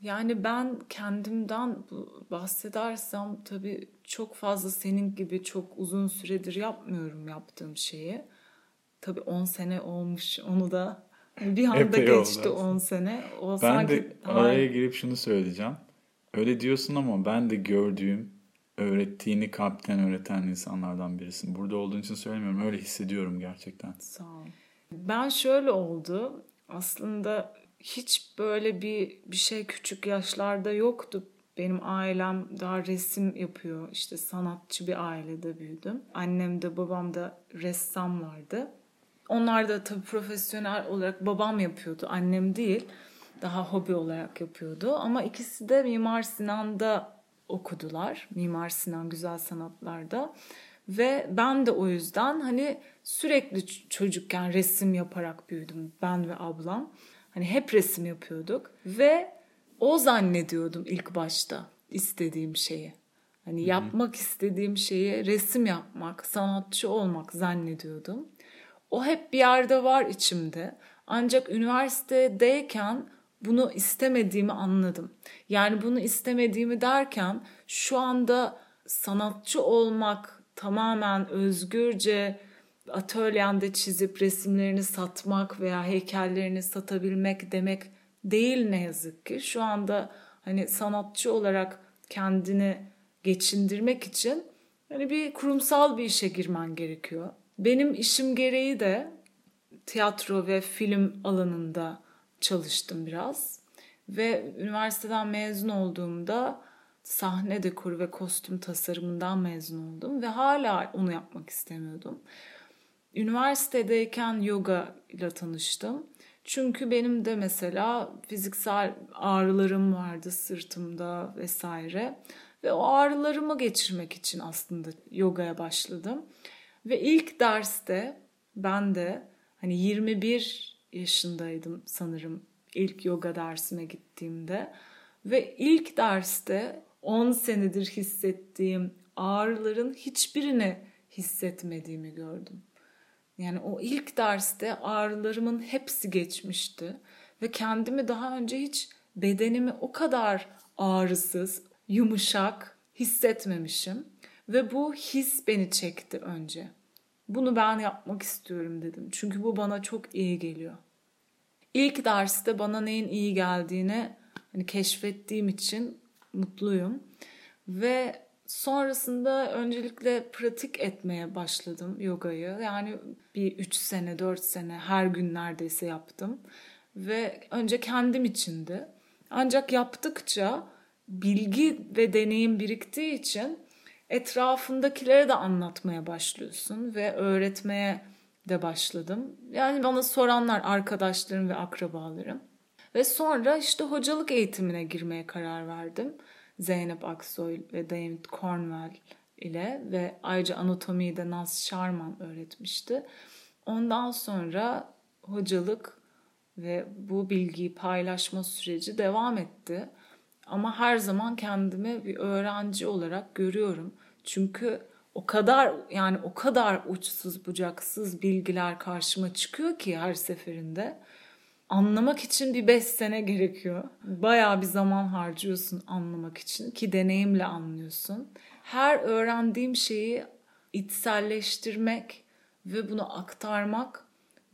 Yani ben kendimden bahsedersem tabii çok fazla senin gibi çok uzun süredir yapmıyorum yaptığım şeyi. Tabii 10 sene olmuş onu da bir anda Epey geçti 10 sene. O ben sanki de araya girip şunu söyleyeceğim. Öyle diyorsun ama ben de gördüğüm, öğrettiğini kalpten öğreten insanlardan birisin. Burada olduğun için söylemiyorum. Öyle hissediyorum gerçekten. Sağ ol. Ben şöyle oldu. Aslında hiç böyle bir bir şey küçük yaşlarda yoktu. Benim ailem daha resim yapıyor. İşte sanatçı bir ailede büyüdüm. Annem de babam da ressamlardı. Onlar da tabii profesyonel olarak babam yapıyordu. Annem değil daha hobi olarak yapıyordu. Ama ikisi de Mimar Sinan'da okudular. Mimar Sinan Güzel Sanatlar'da. Ve ben de o yüzden hani sürekli çocukken resim yaparak büyüdüm ben ve ablam. Hani hep resim yapıyorduk ve o zannediyordum ilk başta istediğim şeyi. Hani yapmak istediğim şeyi resim yapmak, sanatçı olmak zannediyordum. O hep bir yerde var içimde. Ancak üniversitedeyken bunu istemediğimi anladım. Yani bunu istemediğimi derken şu anda sanatçı olmak tamamen özgürce atölyende çizip resimlerini satmak veya heykellerini satabilmek demek değil ne yazık ki. Şu anda hani sanatçı olarak kendini geçindirmek için hani bir kurumsal bir işe girmen gerekiyor. Benim işim gereği de tiyatro ve film alanında çalıştım biraz. Ve üniversiteden mezun olduğumda sahne dekoru ve kostüm tasarımından mezun oldum ve hala onu yapmak istemiyordum. Üniversitedeyken yoga ile tanıştım. Çünkü benim de mesela fiziksel ağrılarım vardı sırtımda vesaire. Ve o ağrılarımı geçirmek için aslında yogaya başladım. Ve ilk derste ben de hani 21 yaşındaydım sanırım ilk yoga dersime gittiğimde. Ve ilk derste 10 senedir hissettiğim ağrıların hiçbirini hissetmediğimi gördüm. Yani o ilk derste ağrılarımın hepsi geçmişti ve kendimi daha önce hiç bedenimi o kadar ağrısız, yumuşak hissetmemişim ve bu his beni çekti önce. Bunu ben yapmak istiyorum dedim. Çünkü bu bana çok iyi geliyor. İlk derste bana neyin iyi geldiğini hani keşfettiğim için mutluyum. Ve sonrasında öncelikle pratik etmeye başladım yogayı. Yani bir üç sene, dört sene her gün neredeyse yaptım. Ve önce kendim içindi. Ancak yaptıkça bilgi ve deneyim biriktiği için etrafındakilere de anlatmaya başlıyorsun ve öğretmeye de başladım. Yani bana soranlar arkadaşlarım ve akrabalarım. Ve sonra işte hocalık eğitimine girmeye karar verdim. Zeynep Aksoy ve David Cornwell ile ve ayrıca anatomiyi de Naz Sharman öğretmişti. Ondan sonra hocalık ve bu bilgiyi paylaşma süreci devam etti. Ama her zaman kendimi bir öğrenci olarak görüyorum. Çünkü o kadar yani o kadar uçsuz bucaksız bilgiler karşıma çıkıyor ki her seferinde. Anlamak için bir beş sene gerekiyor. Bayağı bir zaman harcıyorsun anlamak için ki deneyimle anlıyorsun. Her öğrendiğim şeyi içselleştirmek ve bunu aktarmak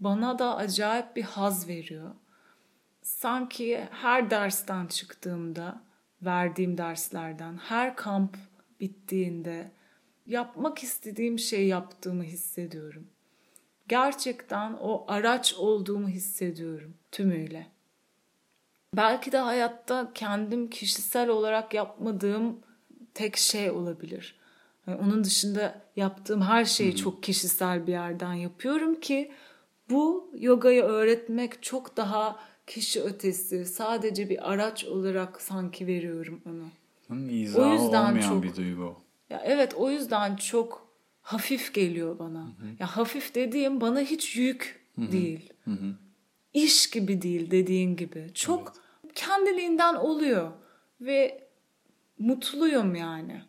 bana da acayip bir haz veriyor. Sanki her dersten çıktığımda, verdiğim derslerden, her kamp bittiğinde yapmak istediğim şey yaptığımı hissediyorum. Gerçekten o araç olduğumu hissediyorum tümüyle. Belki de hayatta kendim kişisel olarak yapmadığım tek şey olabilir. Yani onun dışında yaptığım her şeyi çok kişisel bir yerden yapıyorum ki bu yogayı öğretmek çok daha kişi ötesi, sadece bir araç olarak sanki veriyorum onu. İzahı o yüzden olmayan çok, bir duygu. Ya evet o yüzden çok hafif geliyor bana. Hı hı. Ya hafif dediğim bana hiç yük hı hı. değil. Hı hı. İş gibi değil dediğin gibi. Çok evet. kendiliğinden oluyor ve mutluyum yani.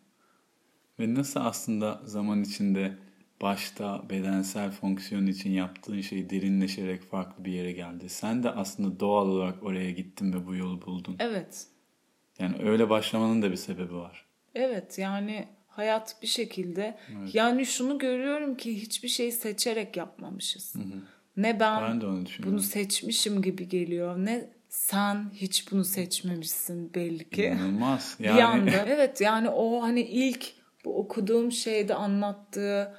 Ve nasıl aslında zaman içinde başta bedensel fonksiyon için yaptığın şey derinleşerek farklı bir yere geldi. Sen de aslında doğal olarak oraya gittin ve bu yolu buldun. Evet. Yani öyle başlamanın da bir sebebi var. Evet yani hayat bir şekilde evet. yani şunu görüyorum ki hiçbir şeyi seçerek yapmamışız. Hı hı. Ne ben, ben de onu bunu seçmişim gibi geliyor ne sen hiç bunu seçmemişsin belli ki. İnanılmaz. [LAUGHS] Yani... bir anda [LAUGHS] evet yani o hani ilk bu okuduğum şeyde anlattığı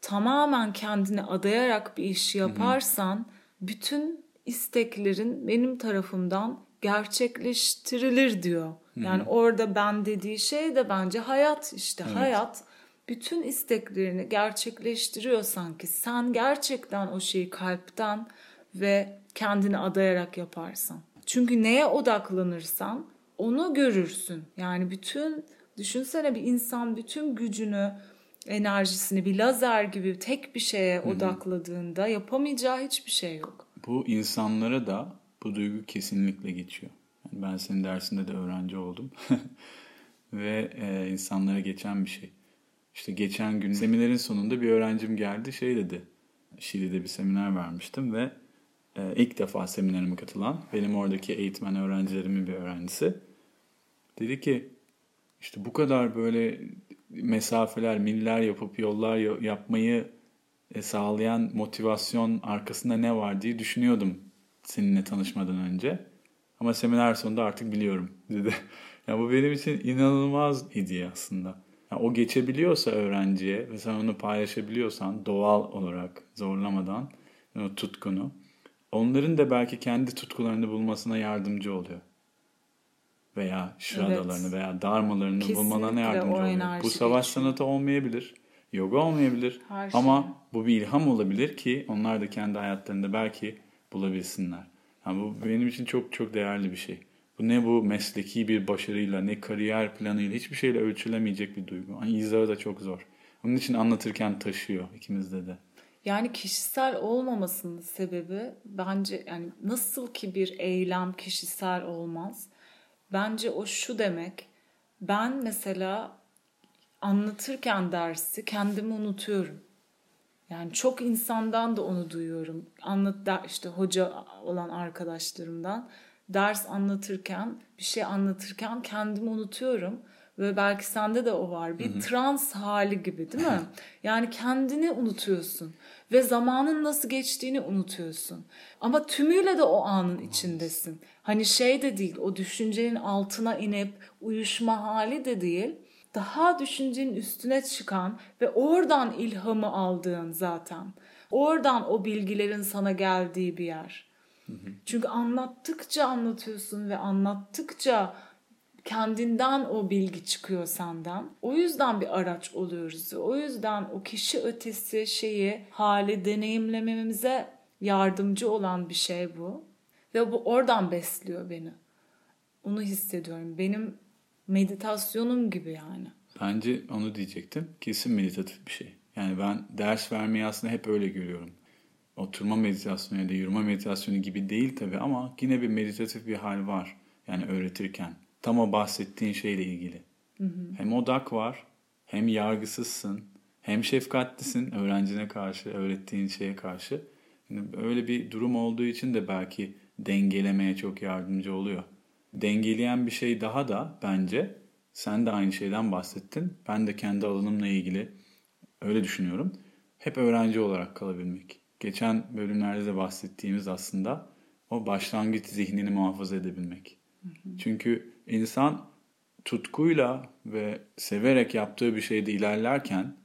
tamamen kendini adayarak bir iş yaparsan hı hı. bütün isteklerin benim tarafımdan gerçekleştirilir diyor. Yani Hı-hı. orada ben dediği şey de bence hayat işte evet. hayat bütün isteklerini gerçekleştiriyor sanki. Sen gerçekten o şeyi kalpten ve kendini adayarak yaparsan. Çünkü neye odaklanırsan onu görürsün. Yani bütün Düşünsene bir insan bütün gücünü, enerjisini bir lazer gibi tek bir şeye Hı-hı. odakladığında yapamayacağı hiçbir şey yok. Bu insanlara da bu duygu kesinlikle geçiyor. Yani ben senin dersinde de öğrenci oldum. [LAUGHS] Ve e, insanlara geçen bir şey. İşte geçen gün seminerin sonunda bir öğrencim geldi şey dedi. Şili'de bir seminer vermiştim ve e, ilk defa seminerime katılan benim oradaki eğitmen öğrencilerimin bir öğrencisi. Dedi ki işte bu kadar böyle mesafeler, miller yapıp yollar yapmayı e, sağlayan motivasyon arkasında ne var diye düşünüyordum seninle tanışmadan önce. Ama seminer sonunda artık biliyorum dedi. [LAUGHS] ya bu benim için inanılmaz hediye aslında. Yani o geçebiliyorsa öğrenciye ve sen onu paylaşabiliyorsan doğal olarak zorlamadan o tutkunu onların da belki kendi tutkularını bulmasına yardımcı oluyor. Veya şıradalarını evet. veya darmalarını Kesinlikle bulmalarına yardımcı oluyor. Bu savaş geçiyor. sanatı olmayabilir. Yoga olmayabilir. Her ama şey. bu bir ilham olabilir ki onlar da kendi hayatlarında belki bulabilsinler. Yani bu benim için çok çok değerli bir şey. Bu ne bu mesleki bir başarıyla ne kariyer planıyla hiçbir şeyle ölçülemeyecek bir duygu. Yani izahı da çok zor. Onun için anlatırken taşıyor ikimizde de. Yani kişisel olmamasının sebebi bence yani nasıl ki bir eylem kişisel olmaz. Bence o şu demek. Ben mesela anlatırken dersi kendimi unutuyorum. Yani çok insandan da onu duyuyorum. Anlat işte hoca olan arkadaşlarımdan ders anlatırken, bir şey anlatırken kendimi unutuyorum ve belki sende de o var. Bir trans hali gibi değil mi? [LAUGHS] Yani kendini unutuyorsun ve zamanın nasıl geçtiğini unutuyorsun. Ama tümüyle de o anın içindesin. Hani şey de değil, o düşüncenin altına inip uyuşma hali de değil. Daha düşüncenin üstüne çıkan ve oradan ilhamı aldığın zaten. Oradan o bilgilerin sana geldiği bir yer. Çünkü anlattıkça anlatıyorsun ve anlattıkça kendinden o bilgi çıkıyor senden. O yüzden bir araç oluyoruz. O yüzden o kişi ötesi şeyi, hali deneyimlememize yardımcı olan bir şey bu. Ve bu oradan besliyor beni. Onu hissediyorum. Benim meditasyonum gibi yani. Bence onu diyecektim. Kesin meditatif bir şey. Yani ben ders vermeyi aslında hep öyle görüyorum. Oturma meditasyonu ya da yürüme meditasyonu gibi değil tabii ama yine bir meditatif bir hal var. Yani öğretirken tam o bahsettiğin şeyle ilgili. Hı hı. Hem odak var, hem yargısızsın, hem şefkatlisin öğrencine karşı, öğrettiğin şeye karşı. Yani öyle bir durum olduğu için de belki dengelemeye çok yardımcı oluyor. Dengeleyen bir şey daha da bence sen de aynı şeyden bahsettin. Ben de kendi alanımla ilgili öyle düşünüyorum. Hep öğrenci olarak kalabilmek. Geçen bölümlerde de bahsettiğimiz aslında o başlangıç zihnini muhafaza edebilmek. Hı hı. Çünkü insan tutkuyla ve severek yaptığı bir şeyde ilerlerken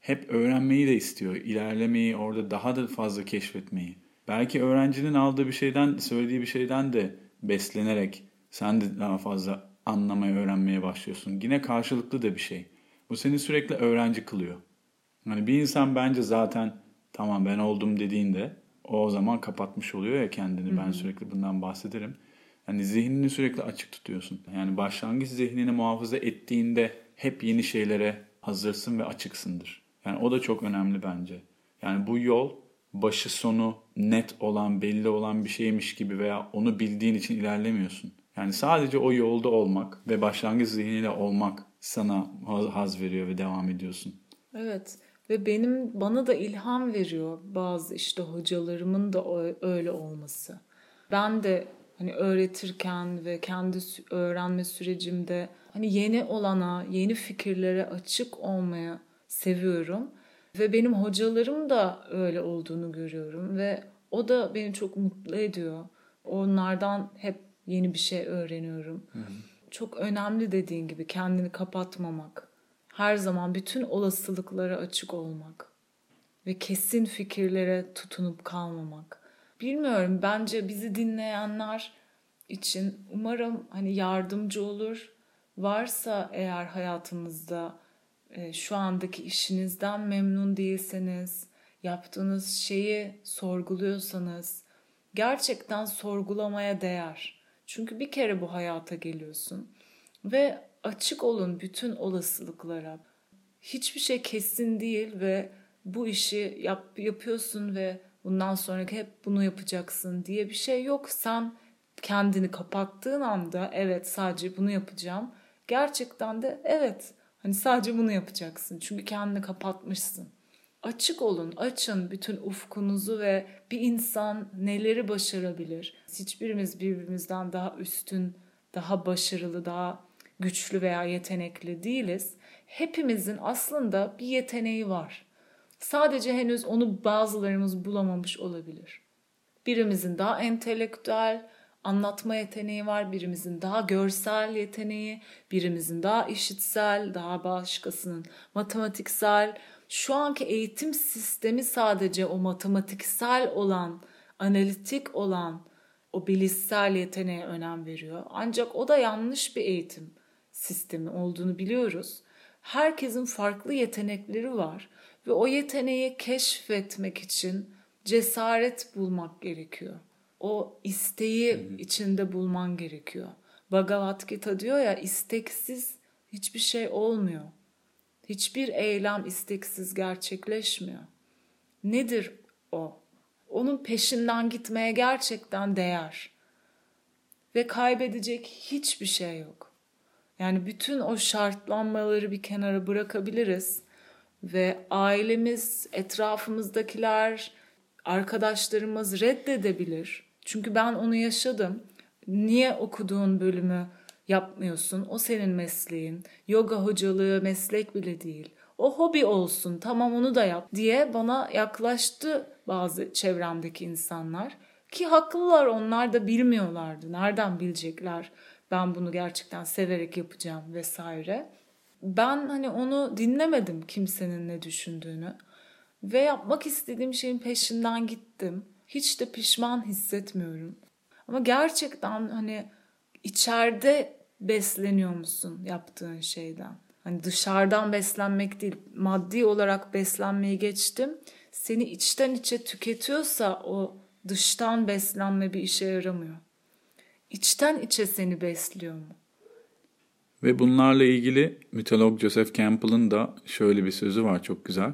hep öğrenmeyi de istiyor. İlerlemeyi, orada daha da fazla keşfetmeyi. Belki öğrencinin aldığı bir şeyden, söylediği bir şeyden de beslenerek sen de daha fazla anlamaya, öğrenmeye başlıyorsun. Yine karşılıklı da bir şey. Bu seni sürekli öğrenci kılıyor. Yani bir insan bence zaten tamam ben oldum dediğinde o, o zaman kapatmış oluyor ya kendini. Hı-hı. Ben sürekli bundan bahsederim. Yani zihnini sürekli açık tutuyorsun. Yani başlangıç zihnini muhafaza ettiğinde hep yeni şeylere hazırsın ve açıksındır. Yani o da çok önemli bence. Yani bu yol başı sonu net olan, belli olan bir şeymiş gibi veya onu bildiğin için ilerlemiyorsun. Yani sadece o yolda olmak ve başlangıç zihniyle olmak sana haz veriyor ve devam ediyorsun. Evet ve benim bana da ilham veriyor bazı işte hocalarımın da öyle olması. Ben de hani öğretirken ve kendi öğrenme sürecimde hani yeni olana, yeni fikirlere açık olmaya seviyorum. Ve benim hocalarım da öyle olduğunu görüyorum ve o da beni çok mutlu ediyor. Onlardan hep yeni bir şey öğreniyorum. Hı hı. Çok önemli dediğin gibi kendini kapatmamak. Her zaman bütün olasılıklara açık olmak ve kesin fikirlere tutunup kalmamak. Bilmiyorum bence bizi dinleyenler için umarım hani yardımcı olur. Varsa eğer hayatınızda e, şu andaki işinizden memnun değilseniz, yaptığınız şeyi sorguluyorsanız gerçekten sorgulamaya değer. Çünkü bir kere bu hayata geliyorsun ve açık olun bütün olasılıklara. Hiçbir şey kesin değil ve bu işi yap, yapıyorsun ve bundan sonraki hep bunu yapacaksın diye bir şey yok. Sen kendini kapattığın anda evet sadece bunu yapacağım. Gerçekten de evet hani sadece bunu yapacaksın. Çünkü kendini kapatmışsın. Açık olun, açın bütün ufkunuzu ve bir insan neleri başarabilir? Hiçbirimiz birbirimizden daha üstün, daha başarılı, daha güçlü veya yetenekli değiliz. Hepimizin aslında bir yeteneği var. Sadece henüz onu bazılarımız bulamamış olabilir. Birimizin daha entelektüel, anlatma yeteneği var, birimizin daha görsel yeteneği, birimizin daha işitsel, daha başkasının matematiksel. Şu anki eğitim sistemi sadece o matematiksel olan, analitik olan, o bilişsel yeteneğe önem veriyor. Ancak o da yanlış bir eğitim sistemi olduğunu biliyoruz. Herkesin farklı yetenekleri var ve o yeteneği keşfetmek için cesaret bulmak gerekiyor. O isteği hı hı. içinde bulman gerekiyor. Bhagavad Gita diyor ya isteksiz hiçbir şey olmuyor. Hiçbir eylem isteksiz gerçekleşmiyor. Nedir o? Onun peşinden gitmeye gerçekten değer. Ve kaybedecek hiçbir şey yok. Yani bütün o şartlanmaları bir kenara bırakabiliriz ve ailemiz, etrafımızdakiler, arkadaşlarımız reddedebilir. Çünkü ben onu yaşadım. Niye okuduğun bölümü yapmıyorsun? O senin mesleğin. Yoga hocalığı meslek bile değil. O hobi olsun. Tamam onu da yap diye bana yaklaştı bazı çevremdeki insanlar. Ki haklılar onlar da bilmiyorlardı. Nereden bilecekler ben bunu gerçekten severek yapacağım vesaire. Ben hani onu dinlemedim kimsenin ne düşündüğünü. Ve yapmak istediğim şeyin peşinden gittim. Hiç de pişman hissetmiyorum. Ama gerçekten hani içeride besleniyor musun yaptığın şeyden? Hani dışarıdan beslenmek değil, maddi olarak beslenmeyi geçtim. Seni içten içe tüketiyorsa o dıştan beslenme bir işe yaramıyor. İçten içe seni besliyor mu? Ve bunlarla ilgili mitolog Joseph Campbell'ın da şöyle bir sözü var çok güzel.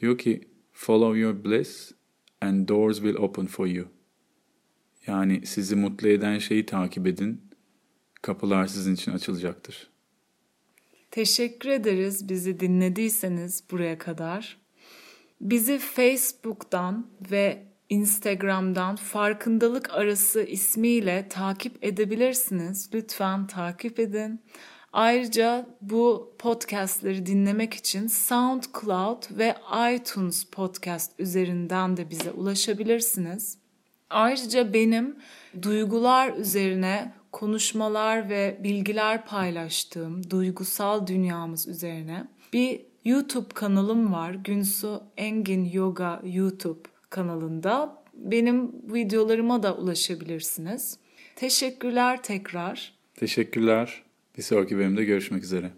Diyor ki follow your bliss and doors will open for you. Yani sizi mutlu eden şeyi takip edin. Kapılar sizin için açılacaktır. Teşekkür ederiz bizi dinlediyseniz buraya kadar. Bizi Facebook'tan ve Instagram'dan farkındalık arası ismiyle takip edebilirsiniz. Lütfen takip edin. Ayrıca bu podcastleri dinlemek için SoundCloud ve iTunes podcast üzerinden de bize ulaşabilirsiniz. Ayrıca benim duygular üzerine konuşmalar ve bilgiler paylaştığım duygusal dünyamız üzerine bir YouTube kanalım var. Günsu Engin Yoga YouTube kanalında. Benim videolarıma da ulaşabilirsiniz. Teşekkürler tekrar. Teşekkürler. Bir sonraki bölümde görüşmek üzere.